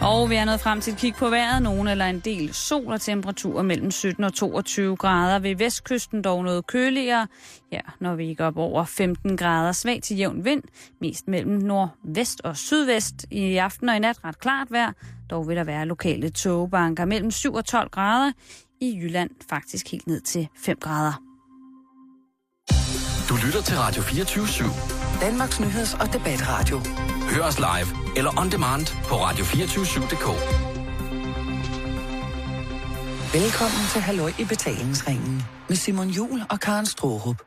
Og vi er nået frem til et kig på vejret. Nogen eller en del sol og temperaturer mellem 17 og 22 grader. Ved vestkysten dog noget køligere. Ja, når vi går op over 15 grader. Svag til jævn vind. Mest mellem nordvest og sydvest. I aften og i nat ret klart vejr. Dog vil der være lokale togbanker mellem 7 og 12 grader. I Jylland faktisk helt ned til 5 grader. Du lytter til Radio 24 /7. Danmarks Nyheds- og Debatradio. Hør os live eller on demand på radio247.dk. Velkommen til Halløj i betalingsringen med Simon Jul og Karen Strohrup.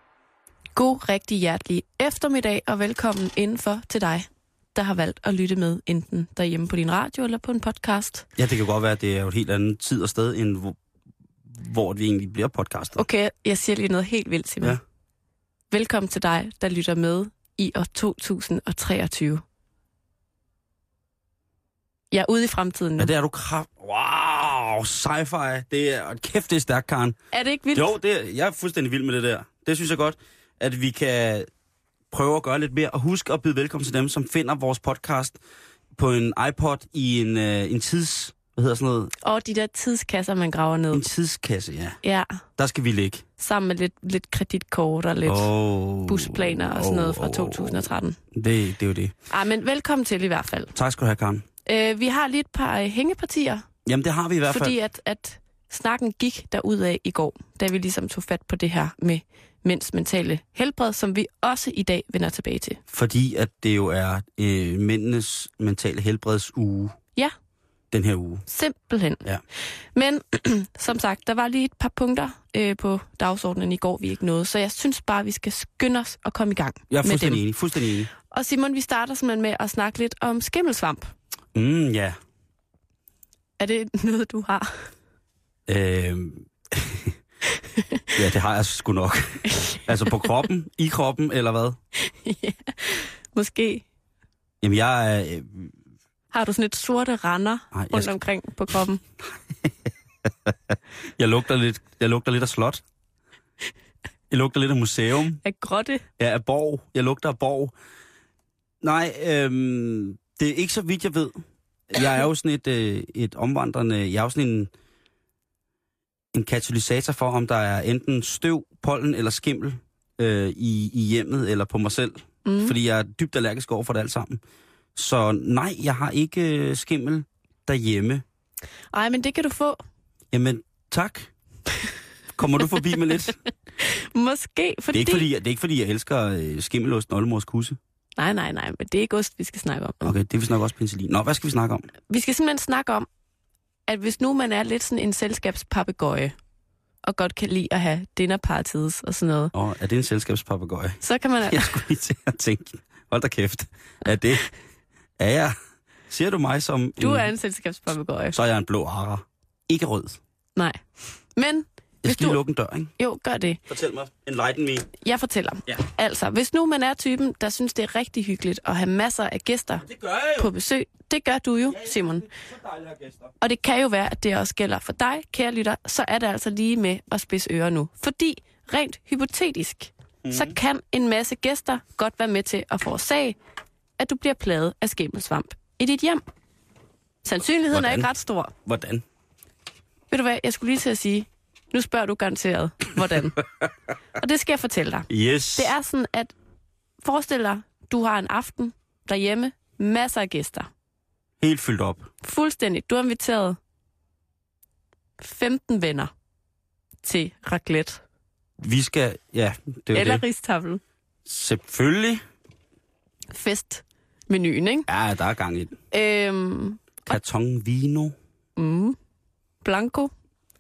God, rigtig hjertelig eftermiddag og velkommen indenfor til dig, der har valgt at lytte med enten derhjemme på din radio eller på en podcast. Ja, det kan godt være, at det er jo et helt andet tid og sted, end hvor, hvor vi egentlig bliver podcastet. Okay, jeg siger lige noget helt vildt, Simon. Ja. Velkommen til dig, der lytter med i år 2023. Er ude i fremtiden nu. Ja, det er du kraft. Wow, sci-fi. Det er, kæft, det er stærkt, Karen. er det ikke vildt? Jo, det er, jeg er fuldstændig vild med det der. Det synes jeg godt, at vi kan prøve at gøre lidt mere. Og husk at byde velkommen til dem, som finder vores podcast på en iPod i en, øh, en tids... Hvad hedder sådan noget? Og de der tidskasser, man graver ned. En tidskasse, ja. Ja, Der skal vi ligge. sammen med lidt, lidt kreditkort og lidt Oh, busplaner og sådan noget fra oh, oh, 2013. Det, det er jo det. Ej, men velkommen til i hvert fald. Tak skal du have, Karen. Øh, vi har lige et par øh, hængepartier, Jamen, det har vi i hvert fald. fordi at, at snakken gik af i går, da vi ligesom tog fat på det her med mænds mentale helbred, som vi også i dag vender tilbage til. Fordi at det jo er øh, mændenes mentale helbredsuge. Ja. Den her uge. Simpelthen. Ja. Men som sagt, der var lige et par punkter øh, på dagsordenen i går, vi ikke nåede, så jeg synes bare, vi skal skynde os og komme i gang Jeg er med dem. fuldstændig enig. Fuldstændig enig. Og Simon, vi starter simpelthen med at snakke lidt om skimmelsvamp. Mm, ja. Er det noget, du har? Øh, ja, det har jeg sgu nok. altså på kroppen? I kroppen, eller hvad? ja, måske. Jamen, jeg er... Øh, Har du sådan et sorte render Nej, rundt skal- omkring på kroppen? jeg, lugter lidt, jeg lugter lidt af slot. Jeg lugter lidt af museum. Af grotte? Ja, af borg. Jeg lugter af borg. Nej, øhm, det er ikke så vidt, jeg ved. Jeg er jo sådan et, øh, et omvandrende... Jeg er jo sådan en, en katalysator for, om der er enten støv, pollen eller skimmel øh, i, i hjemmet eller på mig selv. Mm. Fordi jeg er dybt allergisk over for det alt sammen. Så nej, jeg har ikke øh, skimmel derhjemme. Ej, men det kan du få. Jamen, tak. Kommer du forbi med lidt? Måske, Det fordi... er ikke fordi, det er ikke fordi jeg elsker øh, skimmelost og oldemors kusse. Nej, nej, nej, men det er ikke ost, vi skal snakke om. Okay, det er vist nok også penicillin. Nå, hvad skal vi snakke om? Vi skal simpelthen snakke om, at hvis nu man er lidt sådan en selskabspapegøje, og godt kan lide at have dinner parties og sådan noget, Åh, er det en selskabspapagøje? så kan man... Jeg skulle lige til at tænke, hold da kæft, er det, er jeg, ser du mig som Du en, er en selskabspapegøje. så er jeg en blå ara. Ikke rød. Nej. Men, Jeg hvis skal lige du... lukke en dør, ikke? Jo, gør det. Fortæl mig, enlighten me. Jeg fortæller. Ja. Altså, hvis nu man er typen, der synes, det er rigtig hyggeligt at have masser af gæster Det gør jeg på besøg, det gør du jo, Simon. Så dejligt at have gæster. Og det kan jo være, at det også gælder for dig, kære lytter, så er det altså lige med at spidse ører nu. Fordi rent hypotetisk, mm. så kan en masse gæster godt være med til at forårsage, at du bliver plaget af skimmelsvamp i dit hjem. Sandsynligheden er Hvordan? ikke ret stor. Hvordan? Ved du hvad, jeg skulle lige til at sige, nu spørger du garanteret, hvordan. og det skal jeg fortælle dig. Yes. Det er sådan, at forestil dig, du har en aften derhjemme, masser af gæster. Helt fyldt op. Fuldstændig. Du har inviteret 15 venner til raclette. Vi skal, ja, det er Eller det. ristafel. Selvfølgelig. Festmenuen, ikke? Ja, der er gang i den. Øhm, Carton vino. mm, blanco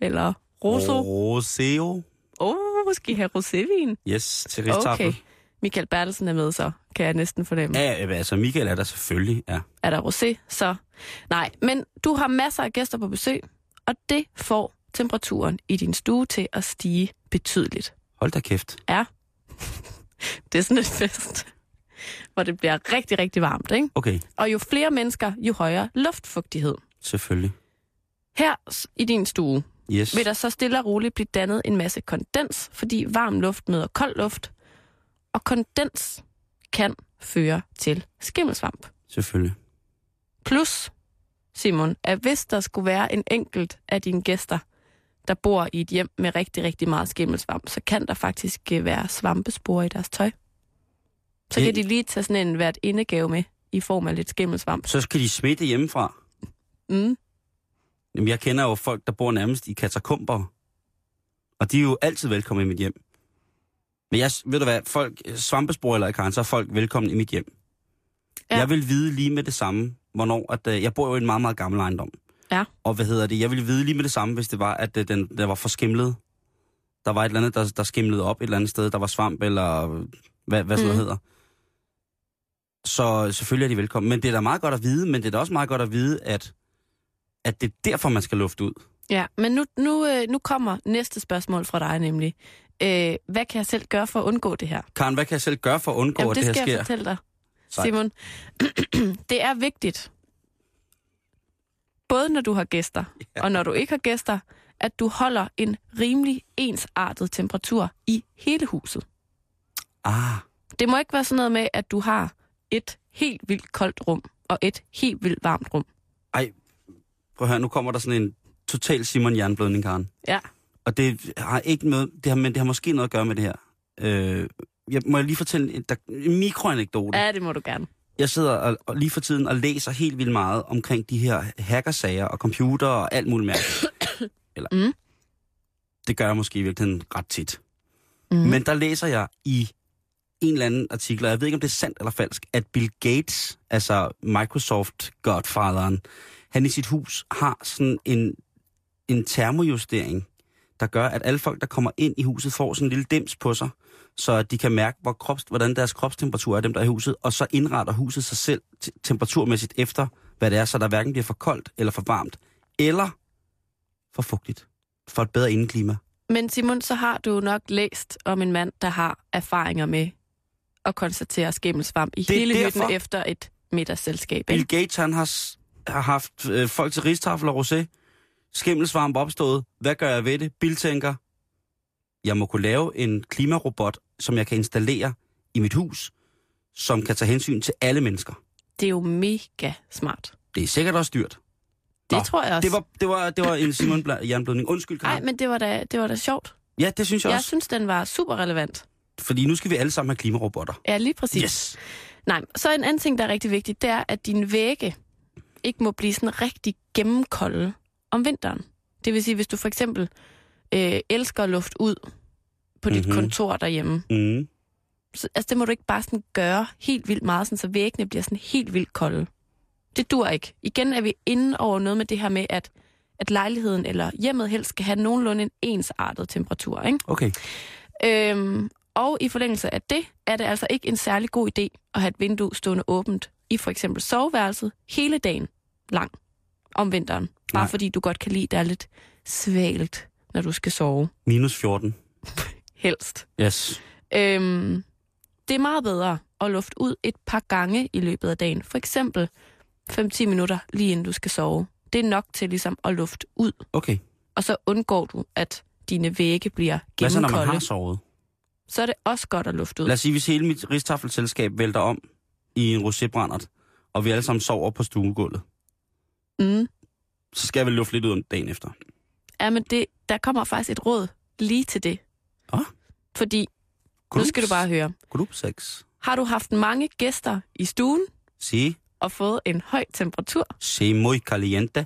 eller rosso. Åh, Roseo. oh, skal I have rosévin? Yes, til ristafel. Okay. Michael Bertelsen er med, så kan jeg næsten fornemme. Ja, altså Michael er der selvfølgelig, ja. Er der rosé, så... Nej, men du har masser af gæster på besøg, og det får temperaturen i din stue til at stige betydeligt. Hold da kæft. Ja. det er sådan et fest, hvor det bliver rigtig, rigtig varmt, ikke? Okay, Og jo flere mennesker, jo højere luftfugtighed. selvfølgelig. Her i din stue Yes. vil der så stille og roligt blive dannet en masse kondens, fordi varm luft møder kold luft, og kondens kan føre til skimmelsvamp. Selvfølgelig. Plus, Simon, at hvis der skulle være en enkelt af dine gæster, der bor i et hjem med rigtig, rigtig meget skimmelsvamp, så kan der faktisk øh, være svampespor i deres tøj. Så Det- kan de lige tage sådan en hvert indegave med i form af lidt skimmelsvamp. Så skal de smitte hjemmefra. Mm. Jamen, jeg kender jo folk, der bor nærmest i katakomber. Og de er jo altid velkomne i mit hjem. Men jeg, ved du hvad, folk, svampespor eller Karen, så er folk velkommen i mit hjem. Ja. Jeg vil vide lige med det samme, hvornår, at øh, jeg bor jo i en meget, meget gammel ejendom. Ja. Og hvad hedder det, jeg vil vide lige med det samme, hvis det var, at øh, den der var for skimlet. Der var et eller andet, der, der skimlede op et eller andet sted, der var svamp eller øh, hvad, hvad sådan Mm. noget hedder. Så selvfølgelig er de velkommen. Men det er da meget godt at vide, men det er da også meget godt at vide, at, at det er derfor, man skal lufte ud. Ja, men nu, nu, øh, nu kommer næste spørgsmål fra dig nemlig. Øh, hvad kan jeg selv gøre for at undgå det her? Karen, hvad kan jeg selv gøre for at undgå, Jamen, at det det her skal jeg sker? fortælle dig, Sejt. Simon. det er vigtigt, både når du har gæster, Ja. og når du ikke har gæster, at du holder en rimelig ensartet temperatur i hele huset. Ah, Det må ikke være sådan noget med, at du har et helt vildt koldt rum og et helt vildt varmt rum. ej, prøv at høre, nu kommer der sådan en total Simon jernblødning, Karen. Ja. Og det har ikke noget, det har, men det har måske noget at gøre med det her. Øh, jeg, må jeg lige fortælle en, der, en mikroanekdote? Ja, det må du gerne. Jeg sidder og, og lige for tiden og læser helt vildt meget omkring de her hackersager og computer og alt muligt mærkeligt. Eller, Mm. Det gør jeg måske i virkeligheden ret tit. Mm. Men der læser jeg i en eller anden artikel, og jeg ved ikke, om det er sandt eller falsk, at Bill Gates, altså Microsoft-godfatheren, han i sit hus har sådan en, en termojustering, der gør, at alle folk, der kommer ind i huset, får sådan en lille dims på sig, så de kan mærke, hvor krops, hvordan deres kropstemperatur er, dem der er i huset, og så indretter huset sig selv temperaturmæssigt efter, hvad det er, så der hverken bliver for koldt eller for varmt, eller for fugtigt, for et bedre indeklima. Men Simon, så har du nok læst om en mand, der har erfaringer med at konstatere skimmelsvamp i Det hele hytten efter et middagsselskab. Bill? Gates, han har, har haft øh, folk til ristafel og rosé. Skimmelsvamp opstået. Hvad gør jeg ved det? Bill tænker, jeg må kunne lave en klimarobot, som jeg kan installere i mit hus, som kan tage hensyn til alle mennesker. Det er jo mega smart. Det er sikkert også dyrt. Det Nå, tror jeg også. Det var, det var, det var en Simon jernblødning. Undskyld, Nej, men det var, da, det var da sjovt. Ja, det synes jeg, Jeg også. synes, den var super relevant. Fordi nu skal vi alle sammen have klimarobotter. Ja, lige præcis. Yes. Nej, så en anden ting, der er rigtig vigtigt, det er, at dine vægge ikke må blive sådan rigtig gennemkolde om vinteren. Det vil sige, hvis du for eksempel øh, elsker luft ud på dit Mhm. kontor derhjemme, Mm. så, altså det må du ikke bare sådan gøre helt vildt meget, sådan, så væggene bliver sådan helt vildt kolde. Det dur ikke. Igen er vi inde over noget med det her med, at, at lejligheden eller hjemmet helst skal have nogenlunde en ensartet temperatur. Ikke? Okay. Øhm, og i forlængelse af det, er det altså ikke en særlig god idé at have et vindue stående åbent i for eksempel soveværelset hele dagen lang om vinteren. Bare Nej. fordi du godt kan lide, det er lidt svalt, når du skal sove. Minus 14. Helst. Yes. Øhm, det er meget bedre at lufte ud et par gange i løbet af dagen. For eksempel 5-10 minutter lige inden du skal sove. Det er nok til ligesom at lufte ud. Okay. Og så undgår du, at dine vægge bliver Hvad så, når man gennemkolde. har sovet? Så er det også godt at lufte ud. Lad os sige, hvis hele mit ristaffelselskab vælter om i en rosébrændert, og vi alle sammen sover på stuegulvet, Mm. så skal jeg vel lufte lidt ud om dagen efter. Ja, men det, der kommer faktisk et råd lige til det. Ah. Fordi, nu skal du bare høre. Gruppe 6. Har du haft mange gæster i stuen Si, og fået en høj temperatur, si muy caliente.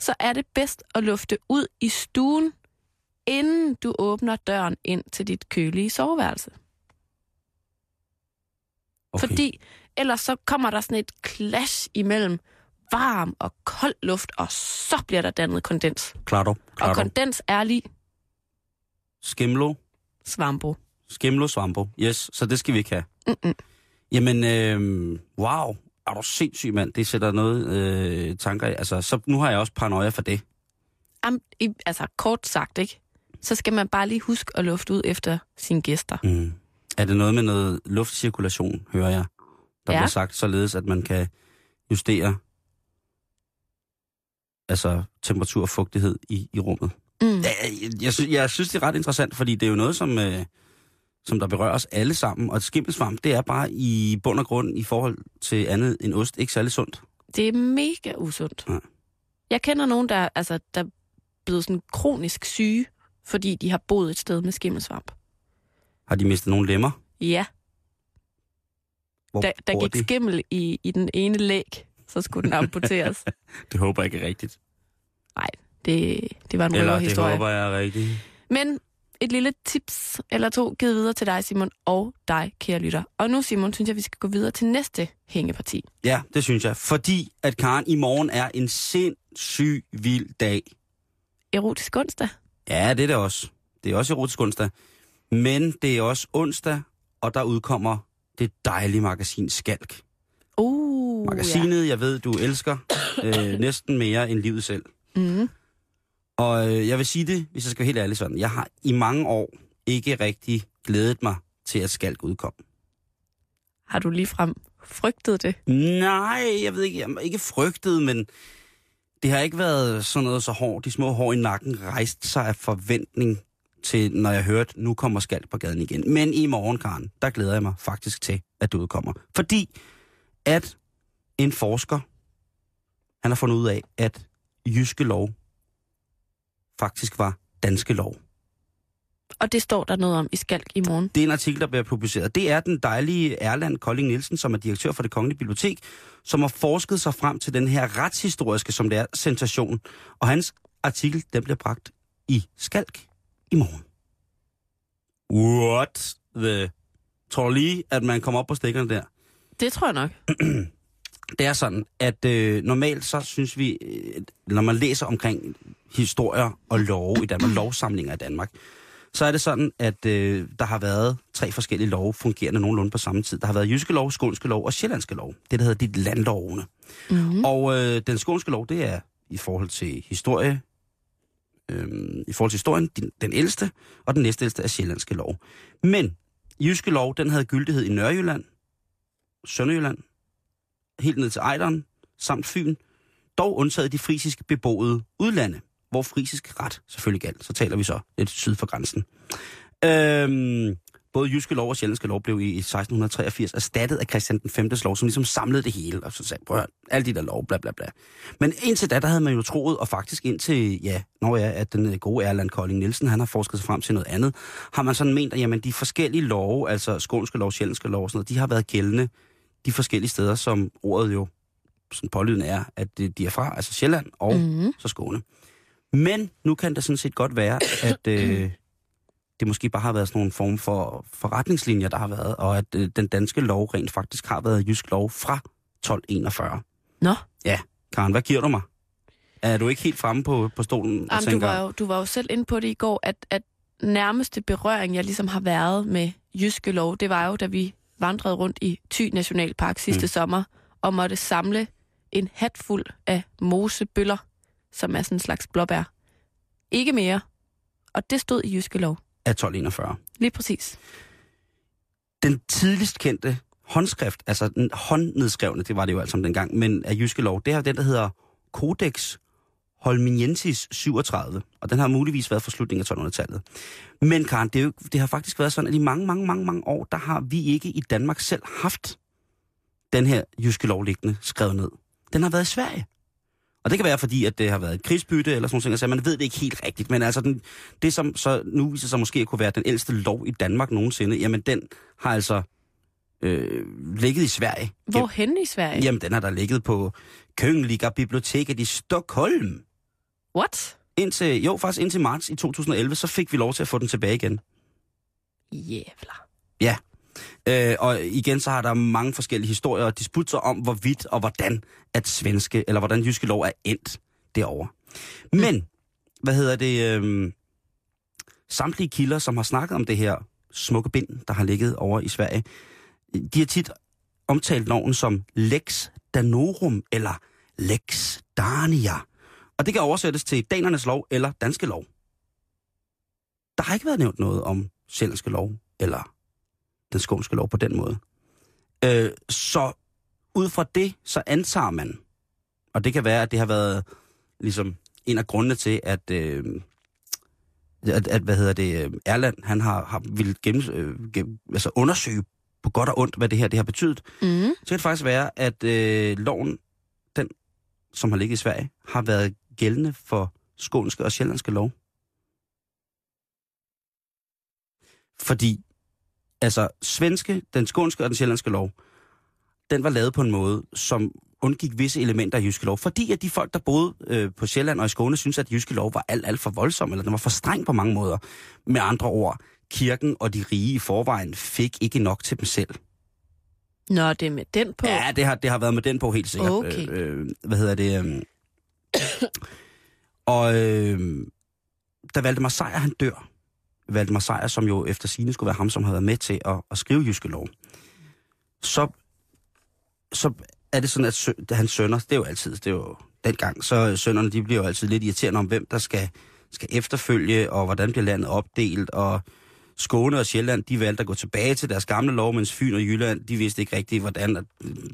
så er det bedst at lufte ud i stuen, inden du åbner døren ind til dit kølige soveværelse. Okay. Fordi ellers så kommer der sådan et clash imellem varm og kold luft, og så bliver der dannet kondens. Claro, Og kondens er lige Skimlo, svampo. skimlo svampo. Yes, så det skal vi ikke have. Mm-mm. Jamen, øh, wow. Er du sindssyg, mand? Det sætter noget øh, tanker i. Altså, så nu har jeg også paranoia for det. Am, i, altså kort sagt, ikke? Så skal man bare lige huske at lufte ud efter sine gæster. Mm. Er det noget med noget luftcirkulation, hører jeg? Der Ja. bliver sagt således, at man kan justere altså temperatur og fugtighed i, i rummet. Mm. Jeg, jeg, synes, jeg synes, det er ret interessant, fordi det er jo noget, som, øh, som der berører os alle sammen. Og et skimmelsvamp, det er bare i bund og grund i forhold til andet end ost ikke særlig sundt. Det er mega usundt. Ja. Jeg kender nogen, der, altså, der er blevet sådan kronisk syge, fordi de har boet et sted med skimmelsvamp. Har de mistet nogle lemmer? Ja, Hvor der, der gik de? skimmel i, i den ene læg, så skulle den amputeres. Det håber jeg ikke er rigtigt. Nej, det, det var en Eller det historie. håber jeg er rigtigt. Men et lille tips eller to givet videre til dig, Simon, og dig, kære lytter. Og nu, Simon, synes jeg, vi skal gå videre til næste hængeparti. Ja, det synes jeg. Fordi at Karen, i morgen er en sindssyg vild dag. Erotisk onsdag. Ja, det er det også. Det er også erotisk onsdag. Men det er også onsdag, og der udkommer det dejlige magasin Skalk. Uh, Magasinet, jeg ved, du elsker øh, næsten mere end livet selv. Ja. Mm. Og øh, jeg vil sige det, hvis jeg skal være helt ærlig sådan. Jeg har i mange år ikke rigtig glædet mig til, at Skalk udkom. Har du ligefrem frygtet det? Nej, jeg ved ikke, jeg ikke frygtet, men det har ikke været sådan noget så hårdt. De små hår i nakken rejste sig af forventning til, når jeg hørte, nu kommer Skalk på gaden igen. Men i morgen, Karen, der glæder jeg mig faktisk til, at det udkommer. Fordi at en forsker, han har fundet ud af, at jyske lov faktisk var danske lov. Og det står der noget om i Skalk i morgen. Det er en artikel, der bliver publiceret. Det er den dejlige Erland Kolding Nielsen, som er direktør for det Kongelige Bibliotek, som har forsket sig frem til den her retshistoriske, som det er, sensation. Og hans artikel, den bliver bragt i Skalk i morgen. What the... Tror lige, at man kommer op på stikkerne der? Det tror jeg nok. Det er sådan, at øh, normalt så synes vi, øh, når man læser omkring historier og love i Danmark, lovsamlinger i Danmark, så er det sådan, at øh, der har været tre forskellige love fungerende nogenlunde på samme tid. Der har været jyske lov, skånske lov og sjællandske lov. Det, der hedder de landlovene. Mm-hmm. Og øh, den skånske lov, det er i forhold til historie, øh, i forhold til historien, den, den ældste, og den næstældste er sjællandske lov. Men jyske lov, den havde gyldighed i Nørrejylland, Sønderjylland, helt ned til Ejderen, samt Fyn, dog undtaget de frisisk beboede udlande, hvor frisisk ret selvfølgelig galt. Så taler vi så lidt syd for grænsen. Øhm, både jyske lov og sjællandske lov blev i 1683 erstattet af Christian den 5. lov, som ligesom samlede det hele, og så sagde, prøv at høre, alle de der lov, bla bla bla. Men indtil da, der havde man jo troet, og faktisk indtil, ja, når jeg at den øh, gode Erland Kolding Nielsen, han har forsket sig frem til noget andet, har man sådan ment, at jamen, de forskellige love, altså skånske lov, sjællandske lov og sådan noget, de har været gældende de forskellige steder, som ordet jo sådan pålydende er, at de er fra, altså Sjælland og Mm-hmm. så Skåne. Men nu kan det sådan set godt være, at øh, det måske bare har været sådan nogle form for forretningslinjer, der har været, og at øh, den danske lov rent faktisk har været jysk lov fra 1241. Nå, Karen, hvad giver du mig? Er du ikke helt fremme på, på stolen og Jamen, du, tænker, var jo, du var jo selv inde på det i går, at, at nærmeste berøring, jeg ligesom har været med jyske lov, det var jo, da vi vandrede rundt i Thy Nationalpark sidste mm. sommer, og måtte samle en hat fuld af mosebøller, som er sådan en slags blåbær. Ikke mere. Og det stod i jyske lov. Af 1241? Lige præcis. Den tidligst kendte håndskrift, altså den håndnedskrevne, det var det jo alt sammen dengang, men af jyske lov, det er den, der hedder Codex Holminiensis 37, og den har muligvis været fra slutningen af 1200-tallet. Men Karen, det, er jo, det har faktisk været sådan, at i mange, mange, mange, mange år, der har vi ikke i Danmark selv haft den her jyske lov liggende skrevet ned. Den har været i Sverige. Og det kan være, fordi at det har været et krigsbytte eller sådan noget, så man ved det ikke helt rigtigt. Men altså, den, det som så nu viser sig måske at kunne være den ældste lov i Danmark nogensinde, jamen den har altså øh, ligget i Sverige. Hvorhen i Sverige? Jamen, den har der ligget på Kungliga Biblioteket i Stockholm. What? Indtil, jo, faktisk indtil marts i 2011, så fik vi lov til at få den tilbage igen. Jævler. Øh, og igen, så har der mange forskellige historier og disputter om, hvorvidt og hvordan at svenske, eller hvordan jyske lov er endt derovre. Men, hvad hedder det, øh, samtlige kilder, som har snakket om det her smukke bind, der har ligget over i Sverige, de har tit omtalt loven som Lex Danorum eller Lex Dania. Og det kan oversættes til danernes lov eller danske lov. Der har ikke været nævnt noget om sjællandske lov eller den skånske lov på den måde. Øh, så ud fra det, så antager man, og det kan være, at det har været ligesom en af grundene til, at, øh, at, at hvad hedder det, øh, Erland, han har, har ville gennem, øh, gennem, altså undersøge på godt og ondt, hvad det her det har betydet. Mm. Så kan det faktisk være, at øh, loven, den som har ligget i Sverige, har været gældende for skånske og sjællandske lov. Fordi, altså, svenske, den skånske og den sjællandske lov, den var lavet på en måde, som undgik visse elementer af jyske lov. Fordi at de folk, der boede øh, på Sjælland og i Skåne, synes at jyske lov var alt, alt for voldsom, eller den var for streng på mange måder. Med andre ord, kirken og de rige i forvejen fik ikke nok til dem selv. Nå, det er med den på. Ja, det har, det har været med den på helt sikkert. Okay. Øh, øh, hvad hedder det? Øh, og øh, da Valdemar Sejr, han dør, Valdemar Sejr, som jo efter sine skulle være ham, som havde været med til at, at skrive Jyske Lov, så, så er det sådan, at sø, hans sønner, det er jo altid, det er jo dengang, så sønnerne, de bliver jo altid lidt irriterende om, hvem der skal, skal efterfølge, og hvordan bliver landet opdelt, og Skåne og Sjælland, de valgte at gå tilbage til deres gamle lov, mens Fyn og Jylland, de vidste ikke rigtigt, hvordan at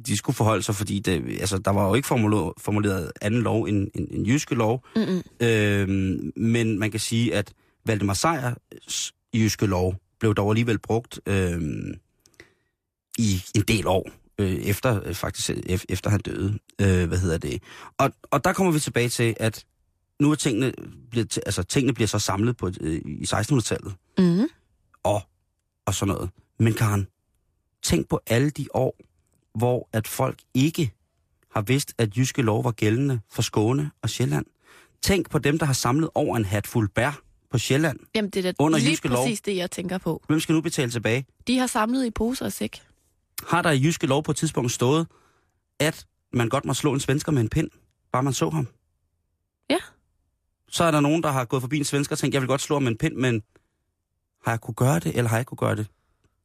de skulle forholde sig, fordi det, altså, der var jo ikke formuleret, anden lov end, end jyske lov. Mm-mm. Øhm, men man kan sige, at Valdemar Sejrs jyske lov blev dog alligevel brugt øhm, i en del år, øh, efter øh, faktisk ef- efter han døde. Øh, hvad hedder det? Og, og der kommer vi tilbage til, at nu er tingene, bliver, altså, tingene bliver så samlet på, øh, i 1600-tallet Mm-hmm. og, og sådan noget. Men Karen, tænk på alle de år, hvor at folk ikke har vidst, at jyske lov var gældende for Skåne og Sjælland. Tænk på dem, der har samlet over en hatfuld bær på Sjælland. Jamen, det er da Under lige jyske lov. præcis det, jeg tænker på. Hvem skal nu betale tilbage? De har samlet i poser og sæk. Har der i jyske lov på et tidspunkt stået, at man godt må slå en svensker med en pind, bare man så ham? Ja. Så er der nogen, der har gået forbi en svensker og tænkt, jeg vil godt slå ham med en pind, men har jeg kunne gøre det, eller har jeg kunne gøre det?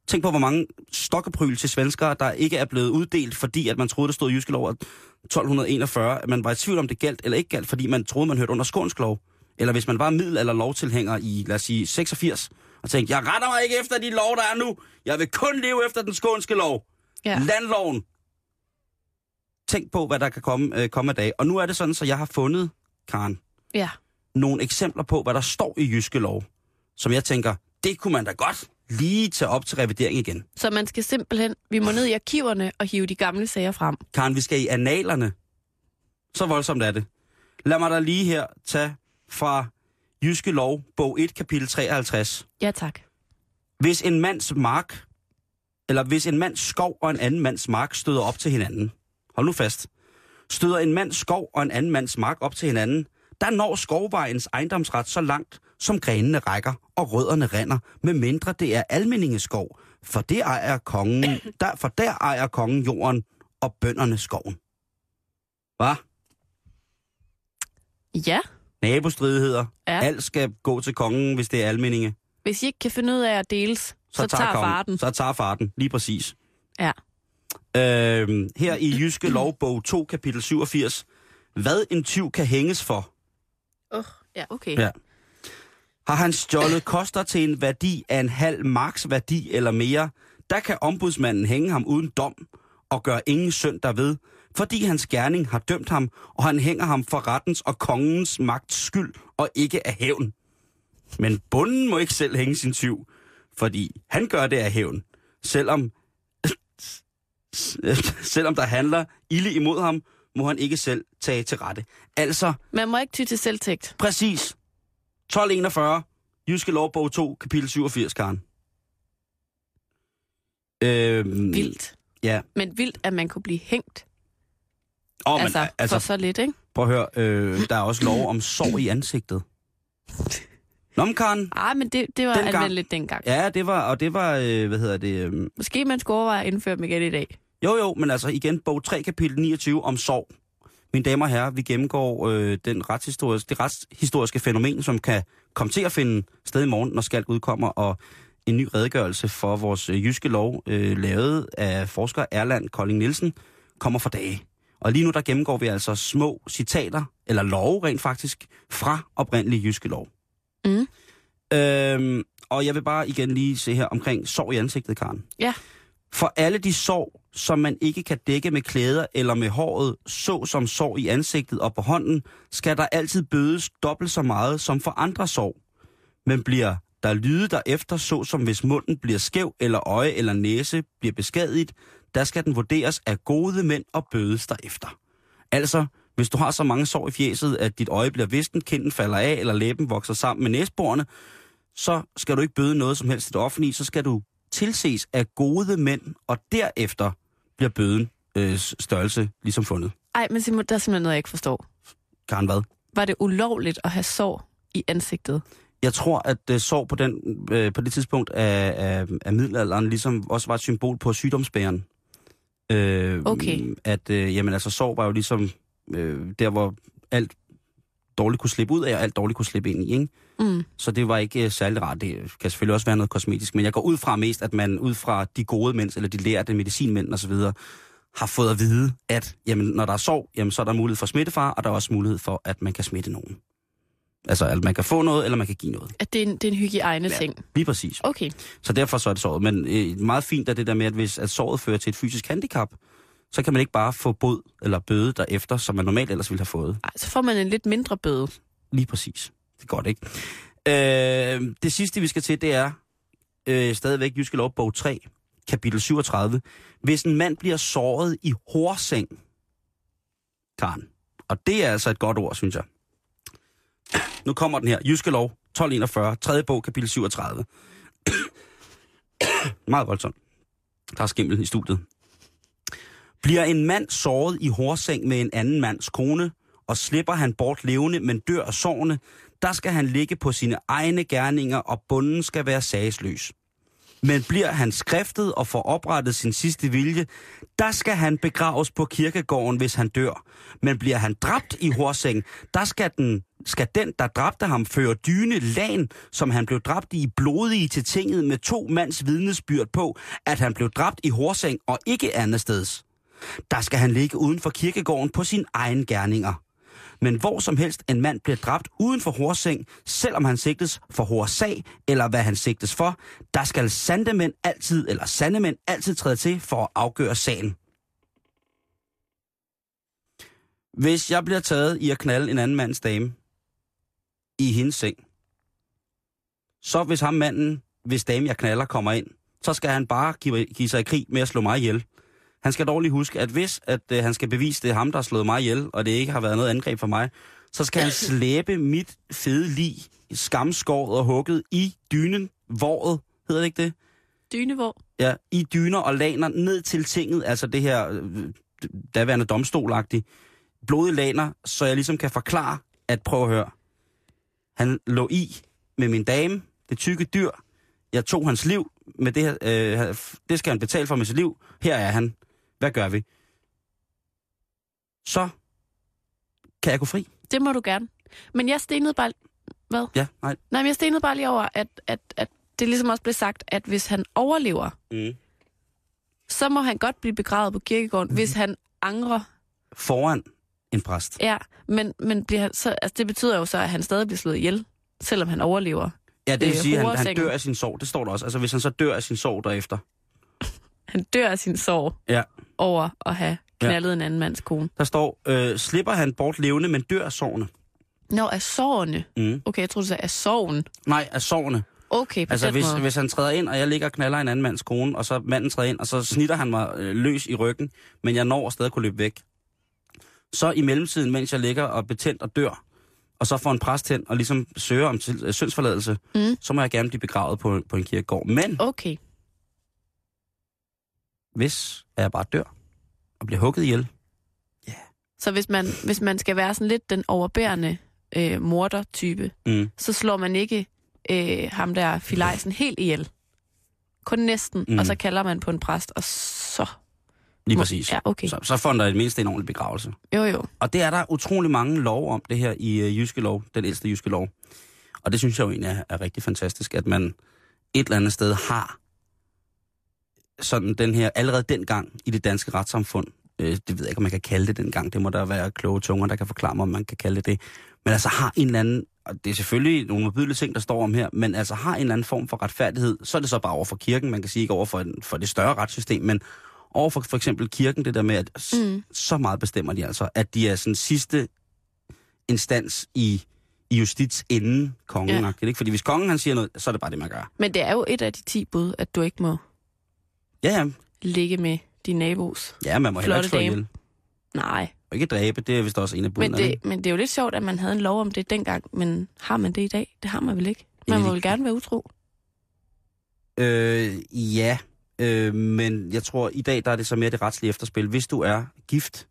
Tænk på, hvor mange stokkepryl til svenskere, der ikke er blevet uddelt, fordi at man troede, der stod i jyske lov af 1241, at man var i tvivl om det galt eller ikke galt, fordi man troede, man hørte under skånsk lov. Eller hvis man var middel- eller lovtilhænger i, lad os sige, 86, og tænkte, jeg retter mig ikke efter de lov, der er nu. Jeg vil kun leve efter den skånske lov. Ja. Landloven. Tænk på, hvad der kan komme, øh, komme af dag. Og nu er det sådan, så jeg har fundet, Karen, Ja. nogle eksempler på, hvad der står i jyske lov, som jeg tænker, det kunne man da godt lige tage op til revidering igen. Så man skal simpelthen, vi må ned i arkiverne og hive de gamle sager frem. Karen, vi skal i analerne. Så voldsomt er det. Lad mig da lige her tage fra Jyske Lov, bog 1, kapitel 53. Ja, tak. Hvis en mands mark, eller hvis en mands skov og en anden mands mark støder op til hinanden, hold nu fast, støder en mands skov og en anden mands mark op til hinanden, der når skovvejens ejendomsret så langt, som grenene rækker og rødderne render, med mindre det er almindingeskov, for det ejer kongen, der, for der ejer kongen jorden og bønderne skoven. Hvad? Ja, Nabostridigheder. Ja. Alt skal gå til kongen, hvis det er almindinge. hvis I ikke kan finde ud af at deles, så, så tager kongen- farten. Så tager farten, lige præcis. Ja. Øhm, her i Jyske Lovbog 2, kapitel 87. Hvad en tyv kan hænges for, Uh, ja, okay. Ja. har han stjålet koster til en værdi af en halv marks værdi eller mere, der kan ombudsmanden hænge ham uden dom og gøre ingen synd derved, fordi hans gerning har dømt ham, og han hænger ham for rettens og kongens magts skyld og ikke af hævn. Men bunden må ikke selv hænge sin tyv, fordi han gør det af hævn, selvom, selvom der handler ilde imod ham, må han ikke selv tage til rette. Altså, Man må ikke ty til selvtægt. Præcis. 1241, Jyske Lovbog 2, kapitel 87, Karen. Øhm, Vildt. Ja. Men vildt, at man kunne blive hængt. Oh, Oh, men, altså, altså, altså, for altså så lidt, ikke? prøv at høre, øh, der er også lov om sår i ansigtet. Nå, men Karen, Ej, men det, det var Dengang. anvendeligt dengang. ja, det var, og det var, øh, hvad hedder det, øh, Måske man skulle overveje at indføre dem igen i dag. Jo, jo, men altså igen, bog 3, kapitel 29 om sorg. Mine damer og herrer, vi gennemgår øh, den retshistoriske, det retshistoriske fænomen, som kan komme til at finde sted i morgen, når Skalk udkommer, og en ny redegørelse for vores øh, jyske lov, øh, lavet af forsker Erland Kolding Nielsen, kommer for dage. Og lige nu der gennemgår vi altså små citater, eller love rent faktisk, fra oprindelig jyske lov. Mm. Øhm, og jeg vil bare igen lige se her omkring sorg i ansigtet, Karen. Ja. For alle de sår, som man ikke kan dække med klæder eller med håret, så som sår i ansigtet og på hånden, skal der altid bødes dobbelt så meget som for andre sår. Men bliver der lyde derefter, så som hvis munden bliver skæv, eller øje eller næse bliver beskadiget, der skal den vurderes af gode mænd og bødes derefter. Altså, Hvis du har så mange sår i fjeset, at dit øje bliver visken, kinden falder af, eller læben vokser sammen med næsborene, så skal du ikke bøde noget som helst i det offentlige, så skal du tilses af gode mænd, og derefter bliver bøden øh, størrelse ligesom fundet. Ej, men Simon, der er simpelthen noget, jeg ikke forstår. Karen hvad? Var det ulovligt at have sår i ansigtet? Jeg tror, at øh, sår på, den, øh, på det tidspunkt af, af, af middelalderen ligesom også var et symbol på sygdomsbæren. Øh, Okay. At, øh, jamen altså, sår var jo ligesom øh, der, hvor alt dårligt kunne slippe ud af, og alt dårligt kunne slippe ind i, ikke? Mm. Så det var ikke øh, særlig rart. Det kan selvfølgelig også være noget kosmetisk, men jeg går ud fra mest, at man ud fra de gode mænd, eller de lærte medicinmænd osv., har fået at vide, at jamen, når der er sår, jamen, så er der mulighed for smittefar, og der er også mulighed for, at man kan smitte nogen. Altså, at man kan få noget, eller man kan give noget. At det er en, det er en hygiejne-ting? Lige præcis. Okay. Så derfor så er det såret. Men øh, meget fint er det der med, at hvis at såret fører til et fysisk handicap, så kan man ikke bare få bod eller bøde derefter, som man normalt ellers ville have fået. Ej, så får man en lidt mindre bøde. Lige præcis. Det er godt, ikke? Øh, det sidste, vi skal til, det er øh, stadigvæk Jyske Lov, bog 3, kapitel 37. Hvis en mand bliver såret i hårseng, Karen, og det er altså et godt ord, synes jeg. Nu kommer den her. Jyske Lov, 1241, 3. bog, kapitel 37. Meget voldsomt. Der er skimmel i studiet. Bliver en mand såret i hårseng med en anden mands kone, og slipper han bort levende, men dør af sårene, der skal han ligge på sine egne gerninger, og bunden skal være sagsløs. Men bliver han skriftet og får oprettet sin sidste vilje, der skal han begraves på kirkegården, hvis han dør. Men bliver han dræbt i Horseng, der skal den, skal den, der dræbte ham, føre dyne lan, som han blev dræbt i blodige til tinget med to mands vidnesbyrd på, at han blev dræbt i Horseng og ikke andet steds. Der skal han ligge uden for kirkegården på sin egen gerninger. Men hvor som helst en mand bliver dræbt uden for Horseng, selvom han sigtes for Horsag, eller hvad han sigtes for, der skal sandemænd altid, eller sandemænd altid træde til for at afgøre sagen. Hvis jeg bliver taget i at knalde en anden mands dame i hendes seng, så hvis ham manden, hvis dame jeg knaller, kommer ind, så skal han bare give, give sig i krig med at slå mig ihjel. Han skal dog lige huske, at hvis at, øh, han skal bevise, det er ham, der har slået mig ihjel, og det ikke har været noget angreb for mig, så skal han slæbe mit fede lig, skamskåret og hugget i dynen, våret, hedder det ikke det? Dynevår. Ja, i dyner og laner ned til tinget, altså det her øh, daværende domstolagtigt, blodige laner, så jeg ligesom kan forklare, at prøv at høre. Han lå i med min dame, det tykke dyr. Jeg tog hans liv med det her, øh, det skal han betale for med sit liv. Her er han. Hvad gør vi? Så kan jeg gå fri. Det må du gerne. Men jeg stenede bare... Hvad? Ja, nej. Nej, men jeg stenede bare lige over, at, at, at det ligesom også blev sagt, at hvis han overlever, Mm. så må han godt blive begravet på kirkegården, mm. hvis han angrer. Foran en præst. Ja, men, men bliver han, så, altså, det betyder jo så, at han stadig bliver slået ihjel, selvom han overlever. Ja, det vil Øh, sige, at han, han dør af sin sorg. Det står der også. Altså, hvis han så dør af sin sorg derefter. Han dør af sin sorg Ja. Over at have knaldet ja. en anden mands kone. Der står, øh, slipper han bort levende, men dør af sårene. Nå, af sårene. Mm. Okay, jeg troede, du sagde af sorgen. Nej, af sårene. Okay, på Altså, hvis, måde. hvis han træder ind, og jeg ligger og knaller en anden mands kone, og så manden træder ind, og så snitter han mig øh, løs i ryggen, men jeg når stadig at kunne løbe væk. Så i mellemtiden, mens jeg ligger og betændt og dør, og så får en præst hen og ligesom søger om til, øh, syndsforladelse, Mm. så må jeg gerne blive begravet på, på en kirkegård. Men Okay. Hvis jeg bare dør og bliver hugget ihjel, Så hvis man, hvis man skal være sådan lidt den overbærende øh, morder-type, mm, så slår man ikke øh, ham der filajsen helt ihjel. Kun næsten, Mm. mm. og så kalder man på en præst, og så... lige præcis, Ja, okay. så, så får da i det mindste en ordentlig begravelse. Jo, jo. Og det er der utrolig mange lov om, det her i øh, Jyske Lov, den ældste Jyske Lov. Og det synes jeg jo egentlig er, er rigtig fantastisk, at man et eller andet sted har sådan den her, allerede dengang i det danske retssamfund, øh, det ved jeg ikke, om man kan kalde det dengang, det må der være kloge tunger, der kan forklare mig, om man kan kalde det det, men altså har en eller anden, og det er selvfølgelig nogle modbydelige ting, der står om her, men altså har en eller anden form for retfærdighed, så er det så bare over for kirken, man kan sige ikke over for, for det større retssystem, men over for for eksempel kirken, det der med, at Mm. så meget bestemmer de altså, at de er sådan sidste instans i, i justits inden kongen. Ja. Ikke? Fordi hvis kongen han siger noget, så er det bare det, man gør. Men det er jo et af de ti bud, at du ikke må Ja, ja. ligge med din nabos. Ja, man må heller ikke slå dame. ihjel. Nej, Og ikke dræbe, det er vist også en af Men budene. det, men det er jo lidt sjovt, at man havde en lov om det dengang, men har man det i dag? Det har man vel ikke? Man Ikke må vel gerne være utro. Øh, ja, øh, men jeg tror, i dag der er det så mere det retslige efterspil. Hvis du er gift,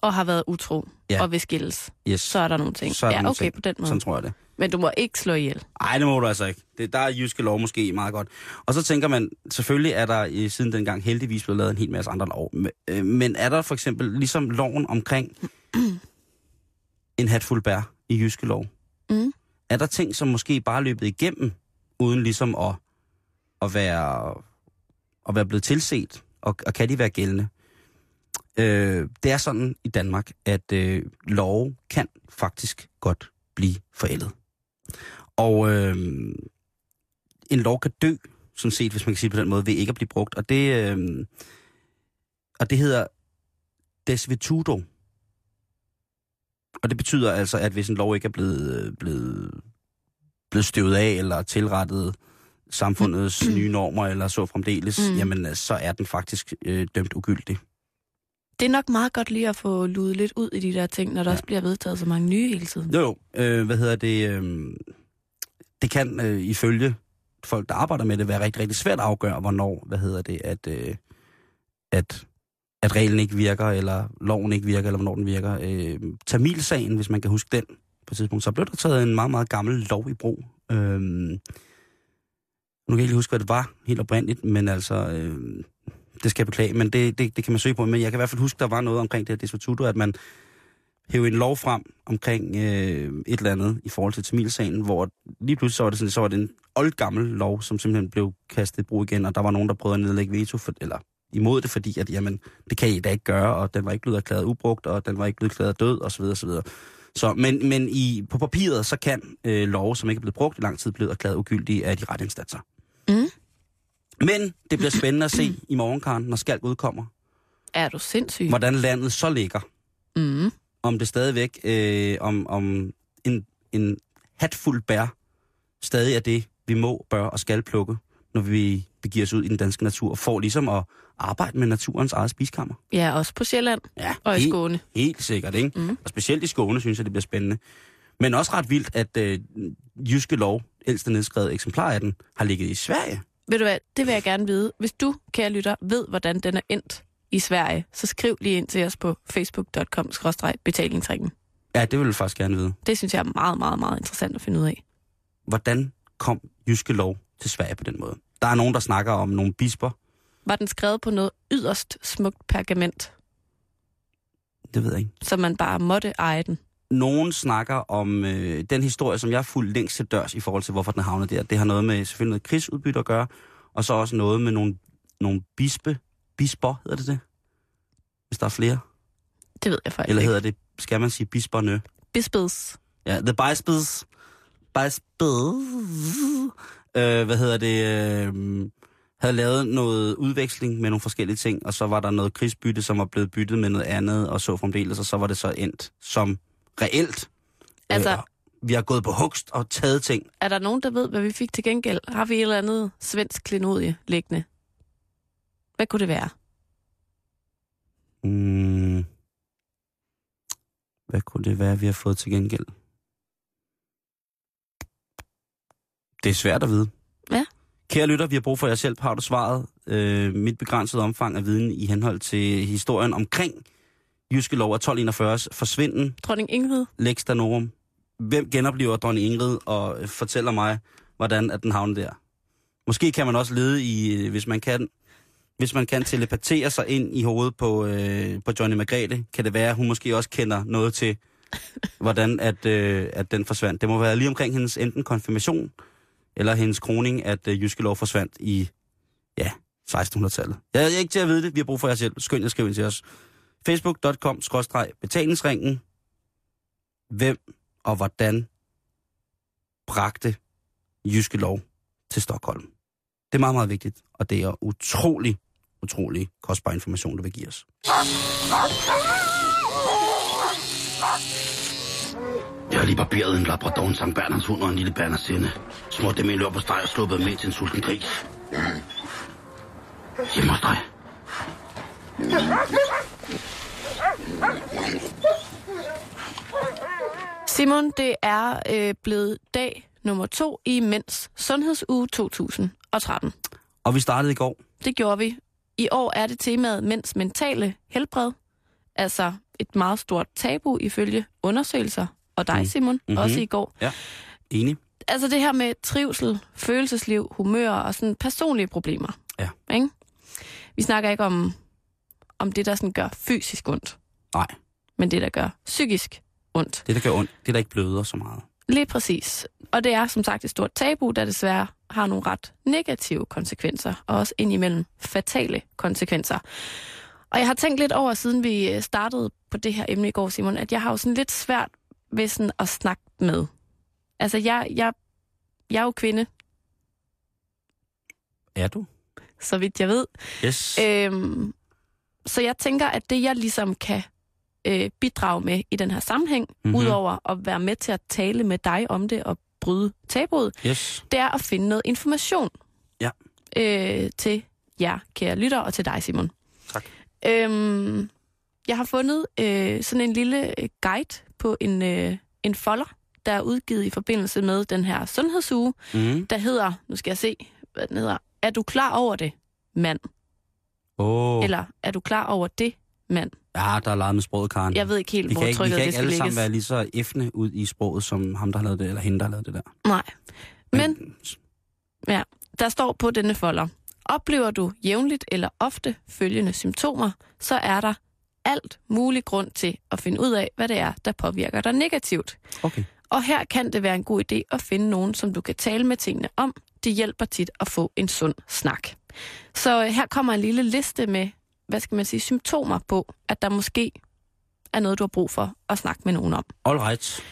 Og har været utro, ja. og vil skilles, yes, så er der nogle ting. Så er der ja, nogle okay, ting. på den måde. sådan tror jeg det. Men du må ikke slå ihjel. Nej, det må du altså ikke. Det, der er jyske lov måske meget godt. Og så tænker man, selvfølgelig er der øh, siden dengang heldigvis blevet lavet en hel masse andre lov. Men, øh, men er der for eksempel ligesom loven omkring en hatfuld bær i jyske lov? Mm. Er der ting, som måske bare er løbet igennem, uden ligesom at, at, være, at være blevet tilset? Og, og kan de være gældende? Øh, det er sådan i Danmark, at øh, lov kan faktisk godt blive forældet. Og øh, en lov kan dø, sådan set, hvis man kan sige på den måde, ved ikke at blive brugt. Og det, øh, og det hedder desvetudo. Og det betyder altså, at hvis en lov ikke er blevet, blevet, blevet støvet af eller tilrettet samfundets nye normer eller så fremdeles, Mm. mm. jamen så er den faktisk øh, dømt ugyldig. Det er nok meget godt lige at få ludet lidt ud i de der ting, når der ja. også bliver vedtaget så mange nye hele tiden. Jo, jo. Øh, hvad hedder det? Øh, det kan øh, ifølge folk, der arbejder med det, være rigtig, rigtig svært at afgøre, hvornår, hvad hedder det, at, øh, at, at reglen ikke virker, eller loven ikke virker, eller hvornår den virker. Øh, Tamilsagen, hvis man kan huske den på et tidspunkt, så blev der taget en meget, meget gammel lov i brug. Øh, nu kan jeg ikke huske, hvad det var helt oprindeligt, men altså, øh, det skal jeg beklage, men det, det, det kan man søge på. Men jeg kan i hvert fald huske, der var noget omkring det her dispututo, at man hæve en lov frem omkring øh, et eller andet i forhold til Tamilsagen, hvor lige pludselig så var det, sådan, så var det en oldgammel lov, som simpelthen blev kastet i brug igen, og der var nogen, der prøvede at nedlægge veto, for, eller imod det, fordi at, jamen, det kan I da ikke gøre, og den var ikke blevet erklæret ubrugt, og den var ikke blevet erklæret død, osv. osv. Så, men men i, på papiret, så kan øh, love, som ikke er blevet brugt i lang tid, blive erklæret ugyldige af de rette instanser. Mm. Men det bliver spændende at se i morgenkaren, når Skalk udkommer, Er du sindssyg? hvordan landet så ligger Mm. Om det stadigvæk, øh, om, om en, en hatfuld bær stadig er det, vi må, bør og skal plukke, når vi begiver os ud i den danske natur, for ligesom at arbejde med naturens eget spiskammer. Ja, også på Sjælland Ja, og i Skåne. helt sikkert, ikke? Mm. Og specielt i Skåne, synes jeg, det bliver spændende. Men også ret vildt, at øh, Jyske Lov, ældste nedskrevet eksemplar af den, har ligget i Sverige. Ved du hvad, det vil jeg gerne vide. Hvis du, kære lytter, ved, hvordan den er endt i Sverige, så skriv lige ind til os på facebook.com-betalingsringen. Ja, det vil jeg faktisk gerne vide. Det synes jeg er meget, meget, meget interessant at finde ud af. Hvordan kom Jyske Lov til Sverige på den måde? Der er nogen, der snakker om nogle bisper. Var den skrevet på noget yderst smukt pergament, Det ved jeg ikke. så man bare måtte eje den? nogen snakker om øh, den historie, som jeg har fulgt længst til dørs i forhold til, hvorfor den havnet der. Det har noget med selvfølgelig noget krigsudbytte at gøre, og så også noget med nogle, nogle bispe, bisper, hedder det det? Hvis der er flere. Det ved jeg faktisk Eller hedder det, skal man sige bisperne? Bispeds. Ja, the bispes. Bispes. Øh, hvad hedder det? Øh, havde lavet noget udveksling med nogle forskellige ting, og så var der noget krigsbytte, som var blevet byttet med noget andet, og så fremdeles, og så var det så endt som reelt. Altså- øh, vi har gået på hugst og taget ting. Er der nogen, der ved, hvad vi fik til gengæld? Har vi et eller andet svensk klenodie liggende? Hvad kunne det være? Mm. Hvad kunne det være, vi har fået til gengæld? Det er svært at vide. Ja. Kære lytter, vi har brug for jeres hjælp. Har du svaret? Øh, mit begrænsede omfang af viden i henhold til historien omkring Jyske Lov af 1241's forsvinden, Dronning Ingrid? Lex Danorum. Hvem genoplever dronning Ingrid og fortæller mig, hvordan at den havner der? Måske kan man også lede i, øh, hvis man kan, hvis man kan telepatere sig ind i hovedet på, øh, på Johnny Margrethe, kan det være, at hun måske også kender noget til, hvordan at, øh, at den forsvandt. Det må være lige omkring hendes enten konfirmation, eller hendes kroning, at øh, Jyske Lov forsvandt i, ja, 1600-tallet. Jeg er ikke til at vide det. Vi har brug for jeres hjælp. Skynd jer skriv ind til os. Facebook.com-betalingsringen. Hvem og hvordan bragte Jyske Lov til Stockholm? Det er meget, meget vigtigt, og det er utrolig, utrolig kostbar information, du vil give os. Jeg har lige barberet en labrador, en Sankt Bernards hund og en lille bernersinde. Smurt dem i løb på steg og sluppet med til en sulten gris. Hjemme hos dig. Simon, det er øh, blevet dag nummer to i Mænds Sundhedsuge 2013. Og vi startede i går. Det gjorde vi. I år er det temaet mænds mentale helbred. Altså et meget stort tabu ifølge undersøgelser. Og dig, Simon, mm-hmm. også i går. Ja, enig. Altså det her med trivsel, følelsesliv, humør og sådan personlige problemer. Ja. Ikke? Vi snakker ikke om, om det, der sådan gør fysisk ondt, Nej, men det, der gør psykisk ondt. det der gør ondt, det der ikke bløder så meget. Lige præcis. Og det er som sagt et stort tabu, der desværre har nogle ret negative konsekvenser, og også indimellem fatale konsekvenser. Og jeg har tænkt lidt over, siden vi øh, startede på det her emne i går, Simon, at jeg har jo sådan lidt svært ved sådan at snakke med. Altså, jeg, jeg, jeg er jo kvinde, Er du? så vidt jeg ved. Yes. Øhm, så jeg tænker, at det, jeg ligesom kan øh, bidrage med i den her sammenhæng, Mhm. mm-hmm. udover at være med til at tale med dig om det og bryde tabuet, Yes. det er at finde noget information Ja. øh, til jer, kære lytter, og til dig, Simon. Tak. Øhm, jeg har fundet øh, sådan en lille øh, guide på en, øh, en folder, der er udgivet i forbindelse med den her sundhedsuge, Mm. der hedder, nu skal jeg se, hvad den hedder, Er du klar over det, mand? Oh. Eller er du klar over det, mand? Ja, der er leget med sproget, Karen. Jeg ved ikke helt, vi hvor kan ikke, vi trykket kan det ikke skal alle lægges. sammen være lige så effende ud i sproget, som ham, der har lavet det, eller hende, der har lavet det der. Nej. Men Ja, der står på denne folder. Oplever du jævnligt eller ofte følgende symptomer, så er der alt mulig grund til at finde ud af, hvad det er, der påvirker dig negativt. Okay. Og her kan det være en god idé at finde nogen, som du kan tale med tingene om. Det hjælper tit at få en sund snak. Så øh, her kommer en lille liste med, hvad skal man sige, symptomer på, at der måske er noget, du har brug for at snakke med nogen om. All right.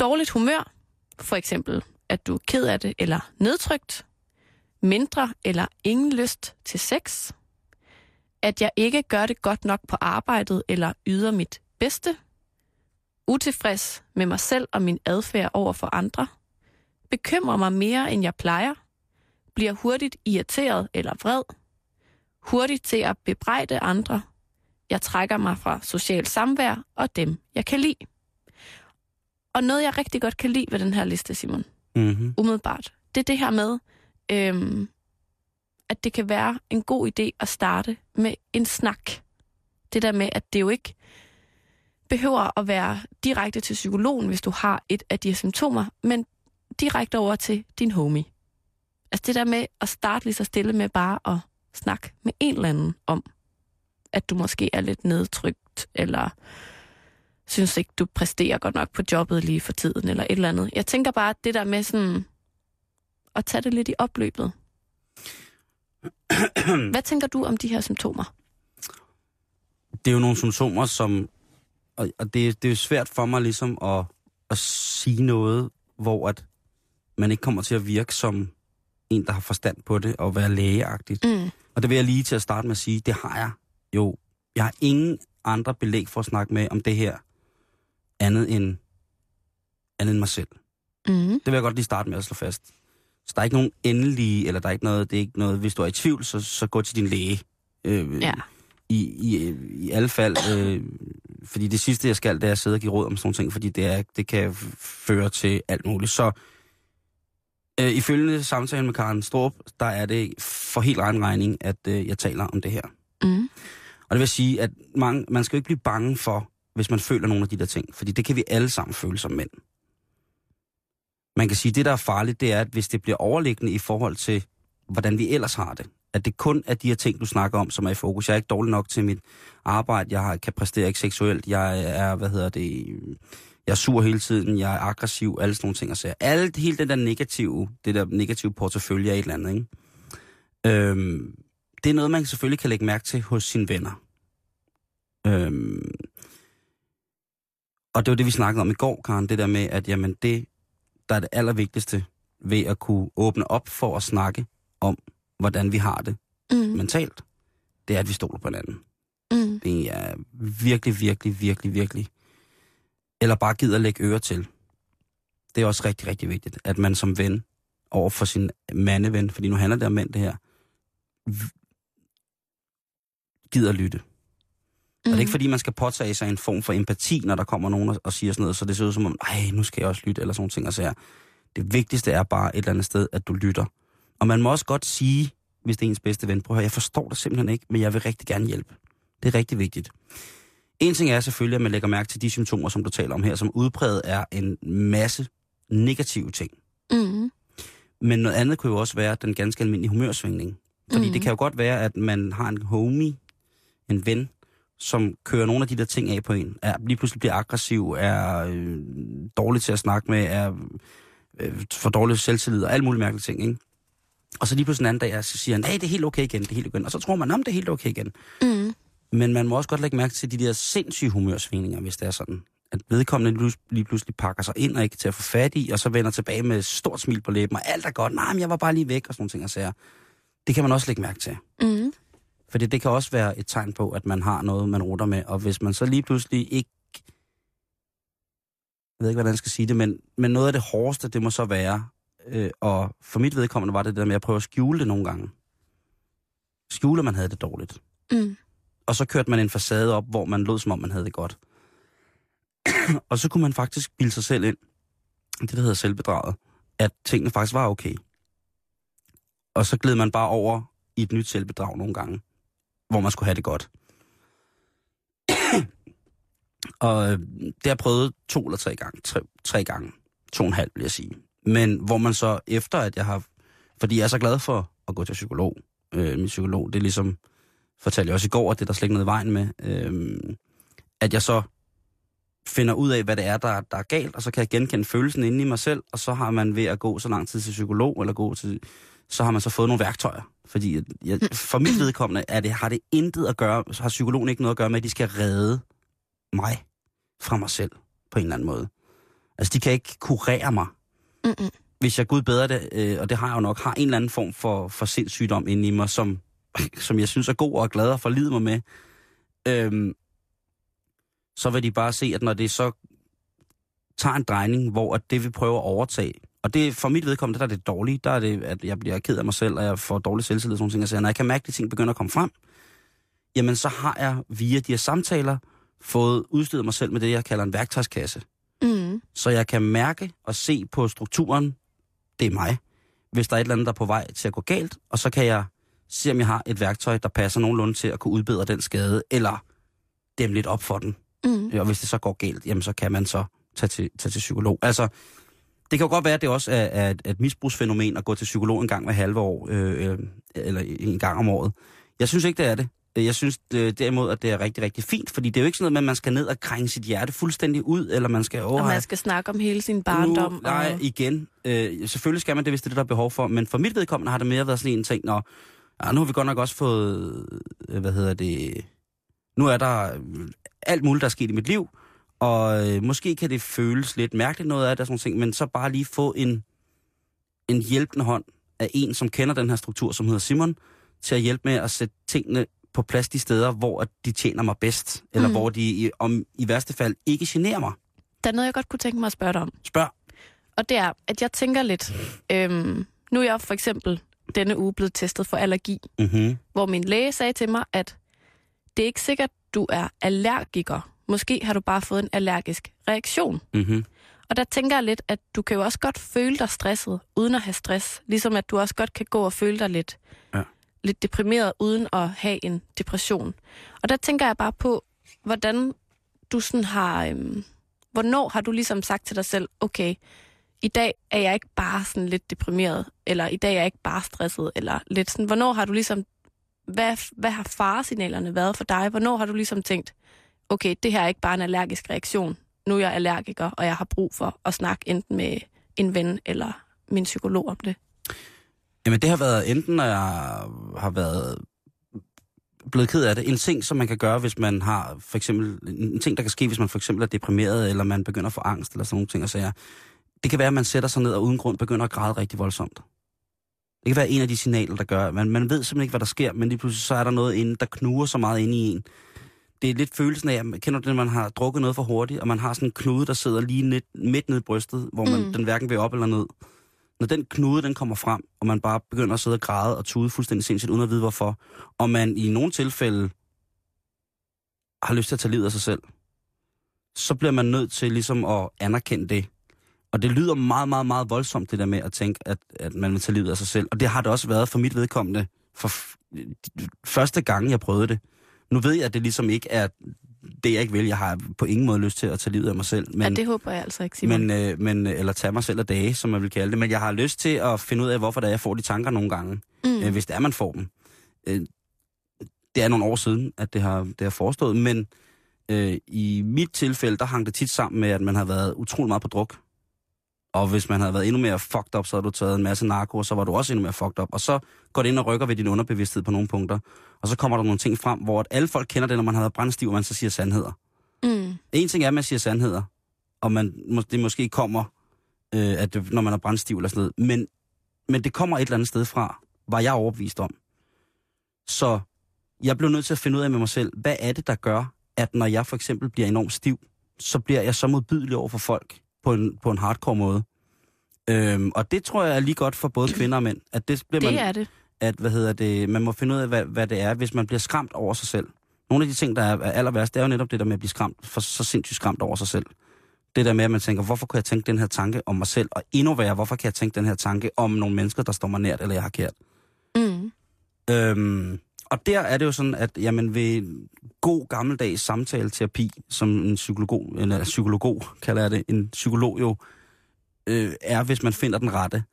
Dårligt humør, for eksempel at du er ked af det eller nedtrykt, mindre eller ingen lyst til sex, at jeg ikke gør det godt nok på arbejdet eller yder mit bedste, utilfreds med mig selv og min adfærd over for andre, bekymrer mig mere end jeg plejer, bliver hurtigt irriteret eller vred, hurtigt til at bebrejde andre, jeg trækker mig fra social samvær og dem, jeg kan lide. Og noget, jeg rigtig godt kan lide ved den her liste, Simon, Mm-hmm. umiddelbart, det er det her med, øhm, at det kan være en god idé at starte med en snak. Det der med, at det jo ikke behøver at være direkte til psykologen, hvis du har et af de her symptomer, men direkte over til din homie. Altså det der med at starte lige så stille med bare at snakke med en eller anden om, at du måske er lidt nedtrykt, eller synes ikke, du præsterer godt nok på jobbet lige for tiden, eller et eller andet. Jeg tænker bare, at det der med sådan at tage det lidt i opløbet. Hvad tænker du om de her symptomer? Det er jo nogle symptomer, som... Og, og det, det er jo svært for mig ligesom at, at sige noget, hvor at man ikke kommer til at virke som en, der har forstand på det, og være lægeagtigt. Mm. Og det vil jeg lige til at starte med at sige, det har jeg jo. Jeg har ingen andre belæg for at snakke med om det her, andet end, andet end mig selv. Mm. Det vil jeg godt lige starte med at slå fast. Så der er ikke nogen endelige, eller der er ikke noget, det er ikke noget, hvis du er i tvivl, så, så gå til din læge. Øh, Ja. I, i, I alle fald, øh, fordi det sidste, jeg skal, det er at sidde og give råd om sådan nogle ting, fordi det, er, det kan føre til alt muligt. Så øh, ifølge samtalen med Karen Storp, der er det for helt egen regning, at øh, jeg taler om det her. Mm. Og det vil sige, at mange, man skal jo ikke blive bange for, hvis man føler nogle af de der ting. Fordi det kan vi alle sammen føle som mænd. Man kan sige, at det, der er farligt, det er, at hvis det bliver overliggende i forhold til, hvordan vi ellers har det. At det kun er de her ting, du snakker om, som er i fokus. Jeg er ikke dårlig nok til mit arbejde. Jeg kan præstere ikke seksuelt. Jeg er, hvad hedder det, jeg er sur hele tiden. Jeg er aggressiv. Alle sådan nogle ting. Og så alt, hele den der negative, det der negative portefølje af et eller andet, ikke? Øhm, det er noget, man selvfølgelig kan lægge mærke til hos sine venner. Øhm, og det var det, vi snakkede om i går, Karen, det der med, at jamen, det, der er det allervigtigste ved at kunne åbne op for at snakke om, hvordan vi har det Mm. mentalt, det er, at vi stoler på hinanden. Mm. Det er virkelig, virkelig, virkelig, virkelig. Eller bare gider lægge øre til. Det er også rigtig, rigtig vigtigt, at man som ven over for sin mandeven, fordi nu handler det om mænd det her, gider lytte. Mm. Og det er ikke fordi, man skal påtage sig en form for empati, når der kommer nogen og, og siger sådan noget, så det ser ud som om, ej, nu skal jeg også lytte, eller sådan ting. Og så er, det vigtigste er bare et eller andet sted, at du lytter. Og man må også godt sige, hvis det er ens bedste ven, prøv at høre, jeg forstår det simpelthen ikke, men jeg vil rigtig gerne hjælpe. Det er rigtig vigtigt. En ting er selvfølgelig, at man lægger mærke til de symptomer, som du taler om her, som udpræget er en masse negative ting. Mm. Men noget andet kunne jo også være den ganske almindelige humørsvingning. Fordi mm. det kan jo godt være, at man har en homie, en ven, som kører nogle af de der ting af på en. Er, lige pludselig bliver aggressiv, er øh, dårlig til at snakke med, er øh, for dårlig selvtillid og alle mulige mærkelige ting, ikke? Og så lige pludselig en anden dag, så siger han, hey, det er helt okay igen, det er helt okay igen. Og så tror man, om det er helt okay igen. Mm. Men man må også godt lægge mærke til de der sindssyge humørsvingninger, hvis det er sådan. At vedkommende lige pludselig pakker sig ind og ikke til at få fat i, og så vender tilbage med stort smil på læben, og alt er godt. Nej, men jeg var bare lige væk, og sådan nogle ting og sager. Det kan man også lægge mærke til. Mm. Fordi det kan også være et tegn på, at man har noget, man ruter med. Og hvis man så lige pludselig ikke... Jeg ved ikke, hvordan jeg skal sige det, men, men noget af det hårdeste, det må så være... Øh, og for mit vedkommende var det det der med at prøve at skjule det nogle gange. Skjule, at man havde det dårligt. Mm. Og så kørte man en facade op, hvor man lød, som om man havde det godt. og så kunne man faktisk bilde sig selv ind, det der hedder selvbedraget, at tingene faktisk var okay. Og så gled man bare over i et nyt selvbedrag nogle gange, hvor man skulle have det godt. og øh, det har jeg prøvet to eller tre gange. Tre, tre gange. To og en halv, vil jeg sige. Men hvor man så efter, at jeg har... Fordi jeg er så glad for at gå til psykolog. Øh, min psykolog, det er ligesom fortalte jeg også i går, at det er der slet ikke noget i vejen med, øhm, at jeg så finder ud af, hvad det er, der, der er galt, og så kan jeg genkende følelsen inde i mig selv, og så har man ved at gå så lang tid til psykolog, eller gå til, så har man så fået nogle værktøjer. Fordi jeg, for mit vedkommende er det, har det intet at gøre, har psykologen ikke noget at gøre med, at de skal redde mig fra mig selv, på en eller anden måde. Altså, de kan ikke kurere mig. Mm-mm. Hvis jeg gud bedre det, øh, og det har jeg jo nok, har en eller anden form for, for sindssygdom inde i mig, som som jeg synes er god og glad og forlide mig med, øhm, så vil de bare se, at når det så tager en drejning, hvor at det vil prøve at overtage, og det for mit vedkommende, der er det dårlige, der er det, at jeg bliver ked af mig selv, og jeg får dårlig selvtillid, sådan ting, og når jeg kan mærke, at de ting begynder at komme frem, jamen så har jeg via de her samtaler fået udstyret mig selv med det, jeg kalder en værktøjskasse. Mm. Så jeg kan mærke og se på strukturen, det er mig, hvis der er et eller andet, der er på vej til at gå galt, og så kan jeg se om jeg har et værktøj, der passer nogenlunde til at kunne udbedre den skade, eller dem lidt op for den. Mm. Og hvis det så går galt, jamen så kan man så tage til, tage til psykolog. Altså, det kan jo godt være, at det også er, er et, et misbrugsfænomen at gå til psykolog en gang hver halve år, øh, øh, eller en gang om året. Jeg synes ikke, det er det. Jeg synes det, derimod, at det er rigtig, rigtig fint, fordi det er jo ikke sådan noget med, at man skal ned og krænge sit hjerte fuldstændig ud, eller man skal... Og man skal snakke om hele sin barndom. Nu, nej, og... igen. Øh, selvfølgelig skal man det, hvis det er det, der er behov for, men for mit vedkommende har det mere været sådan en ting, når Ja, nu har vi godt nok også fået, øh, hvad hedder det, nu er der øh, alt muligt, der er sket i mit liv, og øh, måske kan det føles lidt mærkeligt noget af det, sådan ting, men så bare lige få en, en hjælpende hånd af en, som kender den her struktur, som hedder Simon, til at hjælpe med at sætte tingene på plads de steder, hvor de tjener mig bedst, eller Mm. hvor de i, om, i værste fald ikke generer mig. Der er noget, jeg godt kunne tænke mig at spørge dig om. Spørg. Og det er, at jeg tænker lidt... Øhm, nu er jeg for eksempel denne uge blevet testet for allergi, Mm-hmm. hvor min læge sagde til mig, at det er ikke sikkert, du er allergiker. Måske har du bare fået en allergisk reaktion. Mm-hmm. Og der tænker jeg lidt, at du kan jo også godt føle dig stresset, uden at have stress. Ligesom at du også godt kan gå og føle dig lidt, Ja. lidt deprimeret, uden at have en depression. Og der tænker jeg bare på, hvordan du sådan har... Øhm, hvornår har du ligesom sagt til dig selv, okay, i dag er jeg ikke bare sådan lidt deprimeret, eller i dag er jeg ikke bare stresset, eller lidt sådan, hvornår har du ligesom, hvad, hvad har faresignalerne været for dig? Hvornår har du ligesom tænkt, okay, det her er ikke bare en allergisk reaktion, nu er jeg allergiker, og jeg har brug for at snakke enten med en ven eller min psykolog om det. Jamen det har været enten, når jeg har været blevet ked af det. En ting, som man kan gøre, hvis man har for eksempel, en ting, der kan ske, hvis man for eksempel er deprimeret, eller man begynder at få angst, eller sådan nogle ting, og så er, det kan være, at man sætter sig ned og uden grund begynder at græde rigtig voldsomt. Det kan være en af de signaler, der gør, man, man ved simpelthen ikke, hvad der sker, men lige pludselig så er der noget inde, der knuger så meget inde i en. Det er lidt følelsen af, at kender du det, man har drukket noget for hurtigt, og man har sådan en knude, der sidder lige net, midt nede i brystet, hvor man, mm. den hverken vil op eller ned. Når den knude, den kommer frem, og man bare begynder at sidde og græde og tude fuldstændig sindssygt, uden at vide hvorfor, og man i nogle tilfælde har lyst til at tage livet af sig selv, så bliver man nødt til ligesom at anerkende det. Og det lyder meget, meget, meget voldsomt, det der med at tænke, at, at man vil tage livet af sig selv. Og det har det også været for mit vedkommende, for første gang, jeg prøvede det. Nu ved jeg, at det ligesom ikke er det, jeg ikke vil. Jeg har på ingen måde lyst til at tage livet af mig selv. Men, ja, det håber jeg altså ikke, Simon. men, øh, men, eller tage mig selv af dage, som man vil kalde det. Men jeg har lyst til at finde ud af, hvorfor det er, jeg får de tanker nogle gange. mm. øh, hvis det er, man får dem. Øh, det er nogle år siden, at det har, det har forestået, men øh, i mit tilfælde, der hang det tit sammen med, at man har været utrolig meget på druk. Og hvis man havde været endnu mere fucked up, så havde du taget en masse narko, og så var du også endnu mere fucked up. Og så går det ind og rykker ved din underbevidsthed på nogle punkter. Og så kommer der nogle ting frem, hvor at alle folk kender det, når man har været brændstiv, og man så siger sandheder. Mm. En ting er, at man siger sandheder, og man, det måske kommer, øh, at det, når man er brændstiv eller sådan noget. Men, men det kommer et eller andet sted fra, var jeg overbevist om. Så jeg blev nødt til at finde ud af med mig selv, hvad er det, der gør, at når jeg for eksempel bliver enormt stiv, så bliver jeg så modbydelig over for folk på en, på en hardcore måde. Øhm, og det tror jeg er lige godt for både kvinder og mænd. At det bliver Det man, er det. at hvad hedder det, man må finde ud af, hvad, hvad det er, hvis man bliver skræmt over sig selv. Nogle af de ting, der er, er aller værst, det er jo netop det der med at blive skræmt, for så sindssygt skræmt over sig selv. Det der med, at man tænker, hvorfor kan jeg tænke den her tanke om mig selv? Og endnu værre, hvorfor kan jeg tænke den her tanke om nogle mennesker, der står mig nært, eller jeg har kært? Mm. Øhm, og der er det jo sådan, at jamen, ved god gammeldags samtaleterapi, som en psykolog, eller psykolog kalder jeg det, en psykolog jo øh, er, hvis man finder den rette,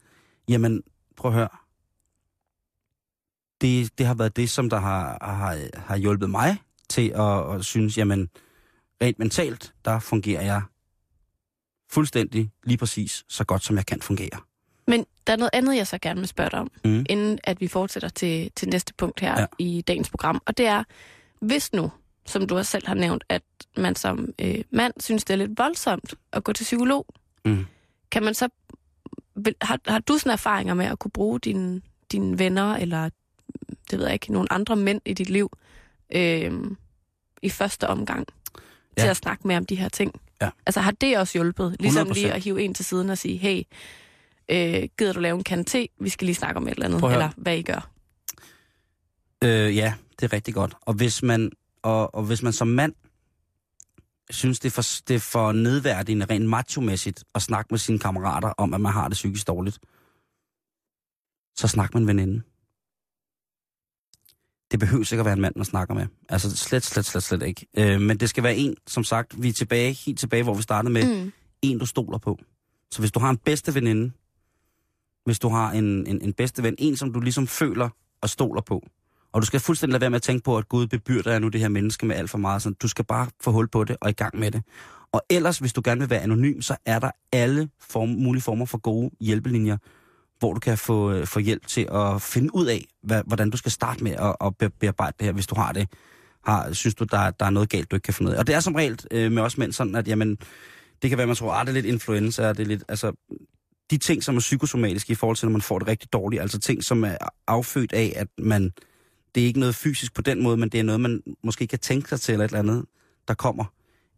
jamen prøv at høre. Det, det har været det, som der har, har, har hjulpet mig til at, at synes, jamen rent mentalt, der fungerer jeg fuldstændig lige præcis så godt, som jeg kan fungere. Men der er noget andet, jeg så gerne vil spørge dig om, Mm. inden at vi fortsætter til, til næste punkt her Ja. i dagens program. Og det er, hvis nu, som du også selv har nævnt, at man som øh, mand synes, det er lidt voldsomt at gå til psykolog, Mm. kan man så... Har, har du sådan erfaringer med at kunne bruge dine, dine venner, eller det ved jeg ikke, nogle andre mænd i dit liv, øh, i første omgang, Ja. til at snakke med om de her ting? Ja. Altså har det også hjulpet? Ligesom 100%. lige at hive en til siden og sige, hey, øh, gider du lave en kan te? Vi skal lige snakke om et eller andet, eller hvad I gør. Øh, ja, det er rigtig godt. Og hvis man, og, og hvis man som mand synes, det er, for, det er for nedværdigende, rent macho-mæssigt, at snakke med sine kammerater om, at man har det psykisk dårligt, så snak med en veninde. Det behøver ikke at være en mand, man snakker med. Altså slet, slet, slet, slet ikke. Øh, men det skal være en, som sagt, vi er tilbage, helt tilbage, hvor vi startede med, Mm. en, du stoler på. Så hvis du har en bedste veninde, hvis du har en, en, en bedste ven, en, som du ligesom føler og stoler på, og du skal fuldstændig lade være med at tænke på, at Gud bebyrder nu det her menneske med alt for meget. Sådan, du skal bare få hul på det og i gang med det. Og ellers, hvis du gerne vil være anonym, så er der alle form, mulige former for gode hjælpelinjer, hvor du kan få, øh, få hjælp til at finde ud af, hvad, hvordan du skal starte med at, at bearbejde det her, hvis du har det. Har, synes du, der, der er noget galt, du ikke kan finde ud af. Og det er som regel øh, med os mænd sådan, at jamen, det kan være, man tror, at det er lidt influenza, det er lidt, altså, de ting, som er psykosomatiske i forhold til, når man får det rigtig dårligt, altså ting, som er affødt af, at man, det er ikke noget fysisk på den måde, men det er noget, man måske kan tænke sig til, eller et eller andet, der kommer,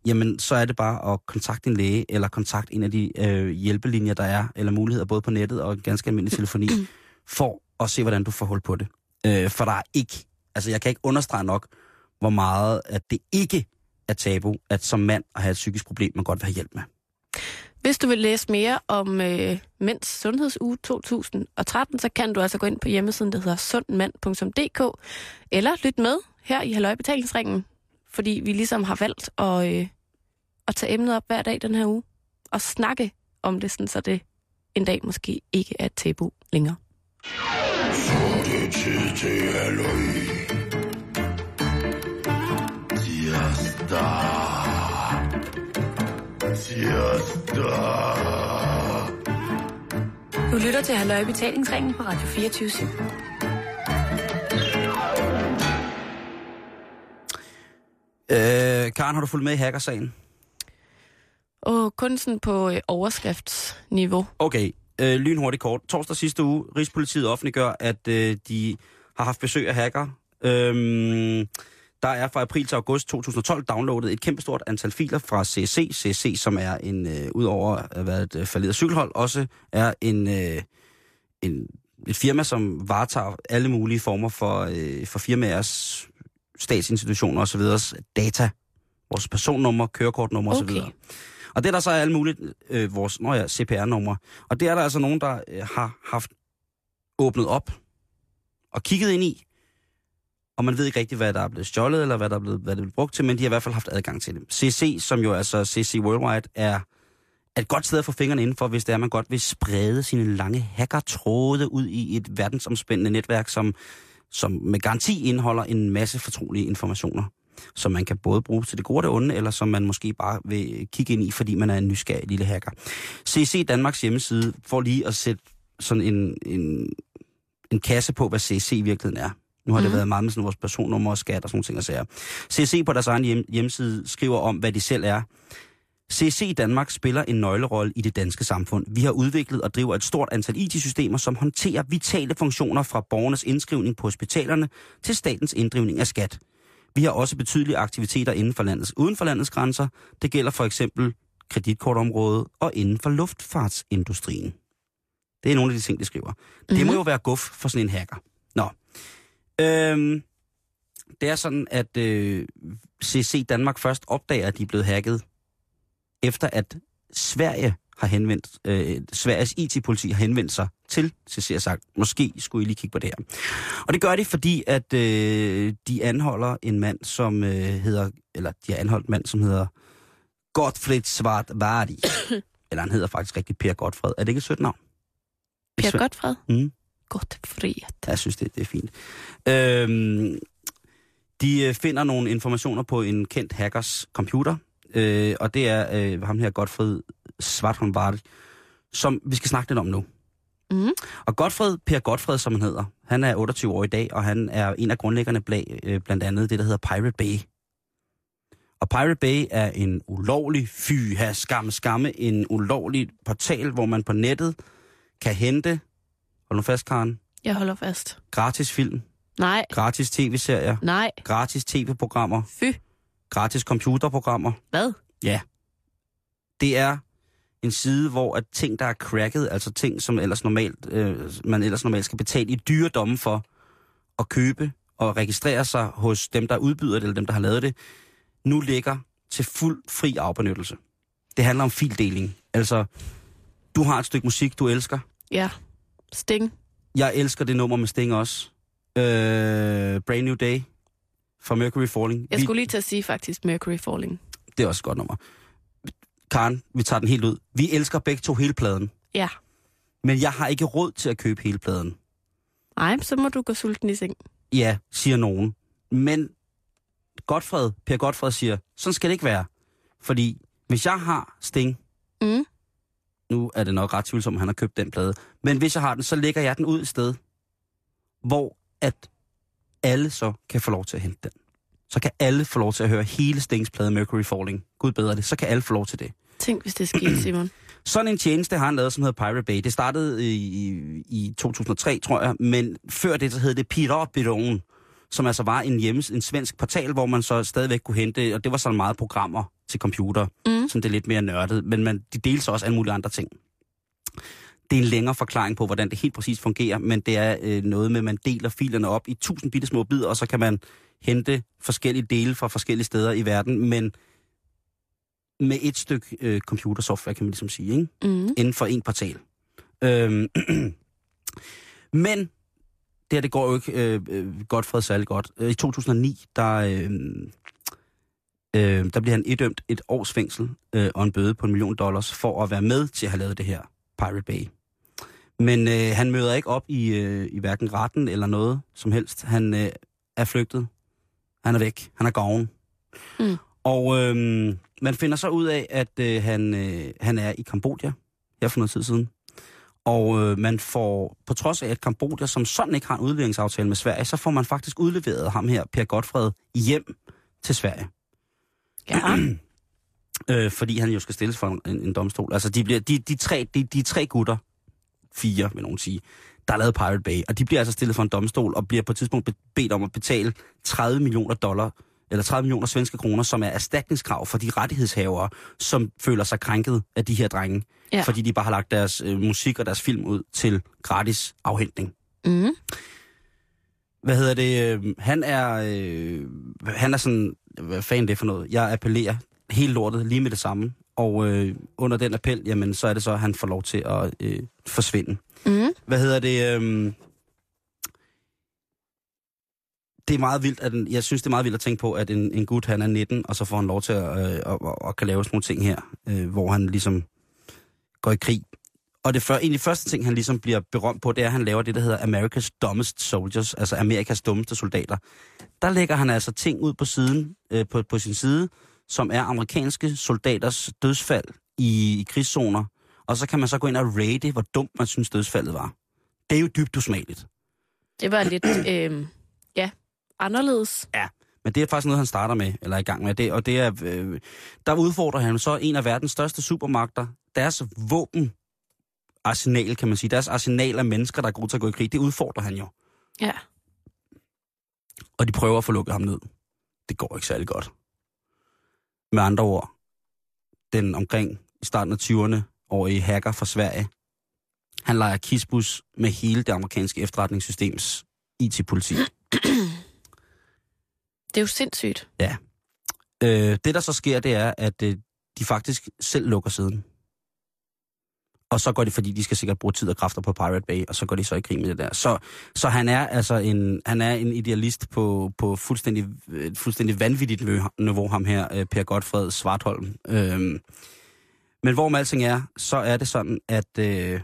jamen, så er det bare at kontakte en læge, eller kontakte en af de øh, hjælpelinjer, der er, eller muligheder både på nettet og ganske almindelig telefoni, for at se, hvordan du får hul på det. Øh, for der er ikke, altså jeg kan ikke understrege nok, hvor meget, at det ikke er tabu, at som mand at have et psykisk problem, man godt vil have hjælp med. Hvis du vil læse mere om øh, Mænds Sundhedsuge 2013, så kan du altså gå ind på hjemmesiden, der hedder sundmand.dk, eller lyt med her i Halløj Betalingsringen, fordi vi ligesom har valgt at, øh, at tage emnet op hver dag den her uge, og snakke om det, sådan, så det en dag måske ikke er et tabu længere. Det er tid til halløj. Tirsdag. Tirsdag. Du lytter til Halløj Betalingsringen på Radio 24 Øh, Karen, har du fulgt med i hackersagen? Og kun sådan på øh, overskriftsniveau. Okay, øh, lynhurtigt kort. Torsdag sidste uge, Rigspolitiet offentliggør, at øh, de har haft besøg af hacker. Øhm, der er fra april til august 2012 downloadet et kæmpestort antal filer fra CSC. CSC, som er en, øh, udover at være et øh, falderet cykelhold, også er en, øh, en, et firma, som varetager alle mulige former for, øh, for firmaers, statsinstitutioner osv. data vores personnummer, kørekortnummer Okay. osv. Og det er der så alle muligt, øh, vores nå ja, CPR-numre. Og det er der altså nogen, der øh, har haft åbnet op og kigget ind i. Og man ved ikke rigtigt, hvad der er blevet stjålet, eller hvad der er blevet, hvad det er blevet brugt til, men de har i hvert fald haft adgang til det. CC, som jo altså CC Worldwide, er et godt sted at få fingrene indenfor, hvis det er, man godt vil sprede sine lange hackertråde ud i et verdensomspændende netværk, som, som med garanti indeholder en masse fortrolige informationer, som man kan både bruge til det gode og det onde, eller som man måske bare vil kigge ind i, fordi man er en nysgerrig lille hacker. CC Danmarks hjemmeside får lige at sætte sådan en, en, en kasse på, hvad CC i virkeligheden er. Nu har mm. det været meget med sådan vores personnummer og skat og sådan ting og sager. CC på deres egen hjem, hjemmeside skriver om, hvad de selv er. CC Danmark spiller en nøglerolle i det danske samfund. Vi har udviklet og driver et stort antal IT-systemer, som håndterer vitale funktioner fra borgernes indskrivning på hospitalerne til statens inddrivning af skat. Vi har også betydelige aktiviteter inden for landets, uden for landets grænser. Det gælder for eksempel kreditkortområdet og inden for luftfartsindustrien. Det er nogle af de ting, de skriver. Mm-hmm. Det må jo være guf for sådan en hacker. Nå. Øhm, det er sådan, at øh, CC Danmark først opdager, at de er blevet hacket efter at Sverige har henvendt, øh, Sveriges IT-politi har henvendt sig til CC og sagt, måske skulle I lige kigge på det her. Og det gør de, fordi at øh, de anholder en mand, som øh, hedder, eller de har anholdt en mand, som hedder Gottfried Svart Vardi. eller han hedder faktisk rigtig Per Gottfred. Er det ikke et sødt navn? Per Godfred? Mm. Godfred. Jeg synes, det, det er fint. Øhm, de øh, finder nogle informationer på en kendt hackers computer, øh, og det er øh, ham her, Godfred Svartholm som vi skal snakke lidt om nu. Mm. Og Godfred, Per Godfred, som han hedder, han er 28 år i dag, og han er en af grundlæggerne bag øh, blandt andet det, der hedder Pirate Bay. Og Pirate Bay er en ulovlig, fy, ha, skam, skamme, en ulovlig portal, hvor man på nettet kan hente, hold nu fast, Karen, Jeg holder fast. gratis film, Nej, gratis tv-serier, nej, gratis tv-programmer, fy. gratis computerprogrammer. Hvad? Ja. Det er en side, hvor at ting, der er cracket, altså ting, som ellers normalt, øh, man ellers normalt skal betale i dyre domme for at købe og registrere sig hos dem, der udbyder det, eller dem, der har lavet det, nu ligger til fuld fri afbenyttelse. Det handler om fildeling. Altså, du har et stykke musik, du elsker. Ja. Sting. Jeg elsker det nummer med Sting også. Øh, Brand New Day fra Mercury Falling. Jeg Vi- skulle lige til at sige faktisk Mercury Falling. Det er også et godt nummer. Karen, vi tager den helt ud. Vi elsker begge to hele pladen. Ja. Men jeg har ikke råd til at købe hele pladen. Nej, så må du gå sulten i seng. Ja, siger nogen. Men Godfred, Per Godfred siger, sådan skal det ikke være. Fordi hvis jeg har Sting, Mm. Nu er det nok ret tvivlsomt, om han har købt den plade, men hvis jeg har den, så lægger jeg den ud et sted, hvor at alle så kan få lov til at hente den. Så kan alle få lov til at høre hele Stings plade Mercury Falling. Gud bedre det. Så kan alle få lov til det. Tænk, hvis det skete, Simon. Sådan en tjeneste har han lavet, som hedder Pirate Bay. Det startede i, i, i 2003, tror jeg, men før det, så hed det Piratbyråen, som altså var en, hjemmes, en svensk portal, hvor man så stadigvæk kunne hente, og det var sådan meget programmer til computer, Mm. som det er lidt mere nørdet, men man, de delte så også alle mulige andre ting. Det er en længere forklaring på, hvordan det helt præcis fungerer, men det er øh, noget med, at man deler filerne op i tusind bitte små bidder, og så kan man hente forskellige dele fra forskellige steder i verden, men med et stykke øh, computersoftware, kan man ligesom sige, ikke? Mm. inden for en portal. Øhm, men det her, det går jo ikke øh, øh, godt for særlig godt. Øh, I 2009, der, øh, øh, der bliver han idømt et års fængsel øh, og en bøde på en million dollars for at være med til at have lavet det her Pirate Bay. Men øh, han møder ikke op i, øh, i hverken retten eller noget som helst. Han øh, er flygtet. Han er væk. Han er gone. Mm. Og øh, man finder så ud af, at øh, han, øh, han er i Kambodja her for noget tid siden. Og øh, man får, på trods af at Kambodja som sådan ikke har en udleveringsaftale med Sverige, så får man faktisk udleveret ham her, Per Godfred, hjem til Sverige. Ja. Øh, fordi han jo skal stilles for en, en, domstol. Altså, de, bliver, de, de, tre, de, de tre gutter, fire vil nogen sige, der har lavet Pirate Bay, og de bliver altså stillet for en domstol og bliver på et tidspunkt be- bedt om at betale 30 millioner dollar, eller 30 millioner svenske kroner, som er erstatningskrav for de rettighedshavere, som føler sig krænket af de her drenge, Ja. fordi de bare har lagt deres øh, musik og deres film ud til gratis afhentning. Mm. Hvad hedder det? øh, Han er, øh, han er sådan, hvad fanden det er for noget? Jeg appellerer helt lortet lige med det samme. Og øh, under den appel, jamen, så er det så, at han får lov til at øh, forsvinde. Mm. Hvad hedder det? Øh, det er meget vildt, at en, jeg synes, det er meget vildt at tænke på, at en, en gut, han er 19, og så får han lov til at, øh, og, og, og kan lave sådan nogle ting her, øh, hvor han ligesom går i krig. Og det før, de første ting, han ligesom bliver berømt på, det er, at han laver det, der hedder America's Dumbest Soldiers, altså Amerikas dummeste soldater. Der lægger han altså ting ud på siden, øh, på, på sin side, som er amerikanske soldaters dødsfald i, i krigszoner. Og så kan man så gå ind og rate, hvor dumt man synes dødsfaldet var. Det er jo dybt usmageligt. Det var lidt, øh, ja, anderledes. Men det er faktisk noget, han starter med, eller er i gang med. Det, og det er, øh, der udfordrer han så en af verdens største supermagter. Deres våben arsenal, kan man sige. Deres arsenal af mennesker, der er gode til at gå i krig, det udfordrer han jo. Ja. Og de prøver at få lukket ham ned. Det går ikke særlig godt. Med andre ord, den omkring i starten af 20'erne årige hacker fra Sverige, han leger kisbus med hele det amerikanske efterretningssystems IT-politi. Det er jo sindssygt. Øh, det, der så sker, det er, at øh, de faktisk selv lukker siden. Og så går det, fordi de skal sikkert bruge tid og kræfter på Pirate Bay, og så går de så i krig med det der. Så, så han er altså en, han er en idealist på, på fuldstændig, øh, fuldstændig vanvittigt niveau, ham her, øh, Per Godfred Svartholm. Øhm, men hvor alting er, så er det sådan, at, øh,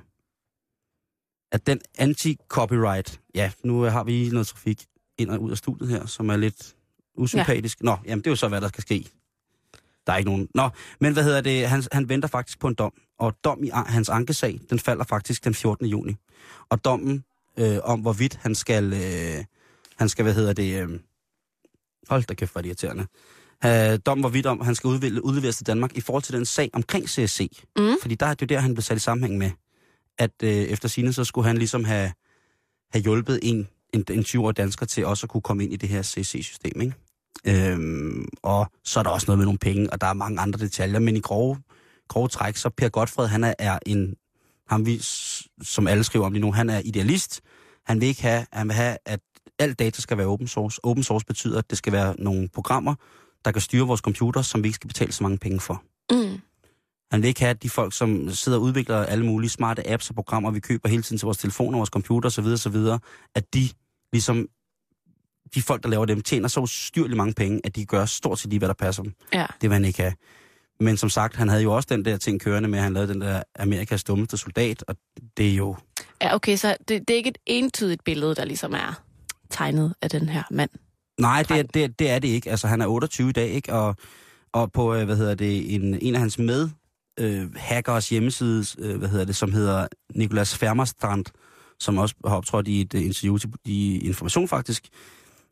at den anti-copyright, ja, nu har vi noget trafik ind og ud af studiet her, som er lidt usympatisk. Ja. Nå, jamen det er jo så, hvad der skal ske. Der er ikke nogen... Nå, men hvad hedder det? Han, han venter faktisk på en dom. Og dom i hans ankesag, den falder faktisk den 14. juni. Og dommen øh, om, hvorvidt han skal... Øh, han skal, hvad hedder det... Øh, hold da kæft, hvor er det irriterende. Øh, dommen hvorvidt om, han skal udvælge, udleveres til Danmark i forhold til den sag omkring CSC. Mm. Fordi der er det jo der, han blev sat i sammenhæng med. At øh, efter sine så skulle han ligesom have, have hjulpet en, en, en 20-årig dansker til også at kunne komme ind i det her CSC-system, ikke? Øhm, og så er der også noget med nogle penge, og der er mange andre detaljer, men i grove, grove træk, så Per Godfred, han er, er en, ham vi, som alle skriver om lige nu, han er idealist. Han vil ikke have, han vil have, at alt data skal være open source. Open source betyder, at det skal være nogle programmer, der kan styre vores computer, som vi ikke skal betale så mange penge for. Mm. Han vil ikke have, at de folk, som sidder og udvikler alle mulige smarte apps og programmer, vi køber hele tiden til vores telefoner, vores computer osv., osv., at de ligesom, de folk, der laver dem, tjener så ustyrligt mange penge, at de gør stort set lige, hvad der passer dem. Ja. Det vil han ikke have. Men som sagt, han havde jo også den der ting kørende med, at han lavede den der Amerikas dummeste soldat, og det er jo... Ja, okay, så det, det er ikke et entydigt billede, der ligesom er tegnet af den her mand. Nej, det er, det, er- det er det ikke. Altså, han er 28 i dag, ikke? Og, og på, øh, hvad hedder det, en, en af hans med øh, hackers hjemmeside, øh, hvad hedder det, som hedder Nikolas Fermerstrand, som også har optrådt i et øh, interview til i Information faktisk,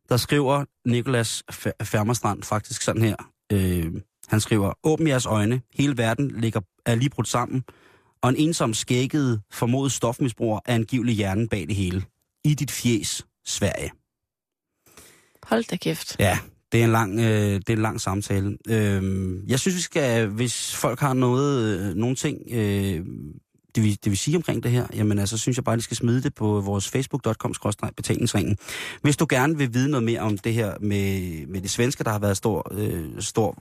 der skriver Nikolas Fer- Fermerstrand faktisk sådan her. Øh, han skriver, åbn jeres øjne, hele verden ligger, er lige brudt sammen, og en ensom skægget formodet stofmisbruger er angivelig hjernen bag det hele. I dit fjes, Sverige. Hold da kæft. Ja, det er en lang, øh, det er en lang samtale. Øh, jeg synes, vi skal, hvis folk har noget, øh, nogle ting, øh, det, vil, det vil sige omkring det her, jamen altså, synes jeg bare, de skal smide det på vores facebook.com-betalingsringen. Hvis du gerne vil vide noget mere om det her med, med det svenske, der har været stor, øh, stor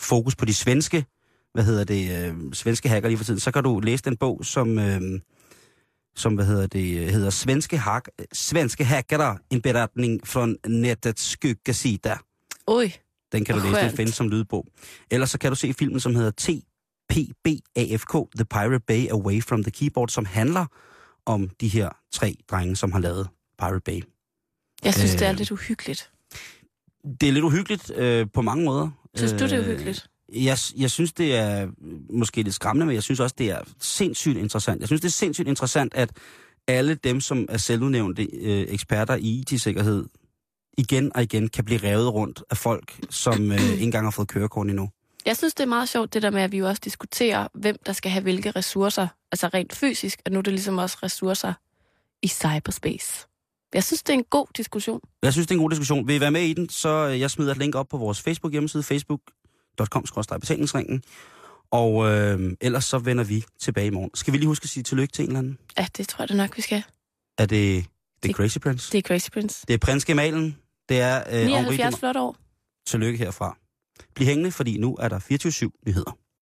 fokus på de svenske, hvad hedder det, øh, svenske hacker lige for tiden, så kan du læse den bog, som, øh, som hvad hedder det, hedder Svenske, hack, Svenske hackere, en beretning fra nettets skyggesida. Oj, Den kan du læse, den findes som lydbog. Ellers så kan du se filmen, som hedder TPBAFK, The Pirate Bay Away from the Keyboard, som handler om de her tre drenge, som har lavet Pirate Bay. jeg synes, det er Øh, lidt uhyggeligt. Det er lidt uhyggeligt øh, på mange måder. Synes du, det er Øh, uhyggeligt? Jeg, jeg synes, det er måske lidt skræmmende, men jeg synes også, det er sindssygt interessant. Jeg synes, det er sindssygt interessant, at alle dem, som er selvudnævnte øh, eksperter i IT-sikkerhed, igen og igen kan blive revet rundt af folk, som øh, ikke engang har fået kørekort endnu. Jeg synes, det er meget sjovt, det der med, at vi jo også diskuterer, hvem der skal have hvilke ressourcer, altså rent fysisk, og nu er det ligesom også ressourcer i cyberspace. Jeg synes, det er en god diskussion. Jeg synes, det er en god diskussion. Vil I være med i den, så øh, jeg smider et link op på vores Facebook-hjemmeside, facebook.com-betalingsringen. Og øh, ellers så vender vi tilbage i morgen. Skal vi lige huske at sige tillykke til en eller anden? Ja, det tror jeg da nok, vi skal. Er det Det er Crazy Prince. Det er Crazy Prince. Det er prins Gemalen. Det er øh, Henri 79 de- flot år. Tillykke herfra. Bliv hængende, fordi nu er der 24-7 nyheder.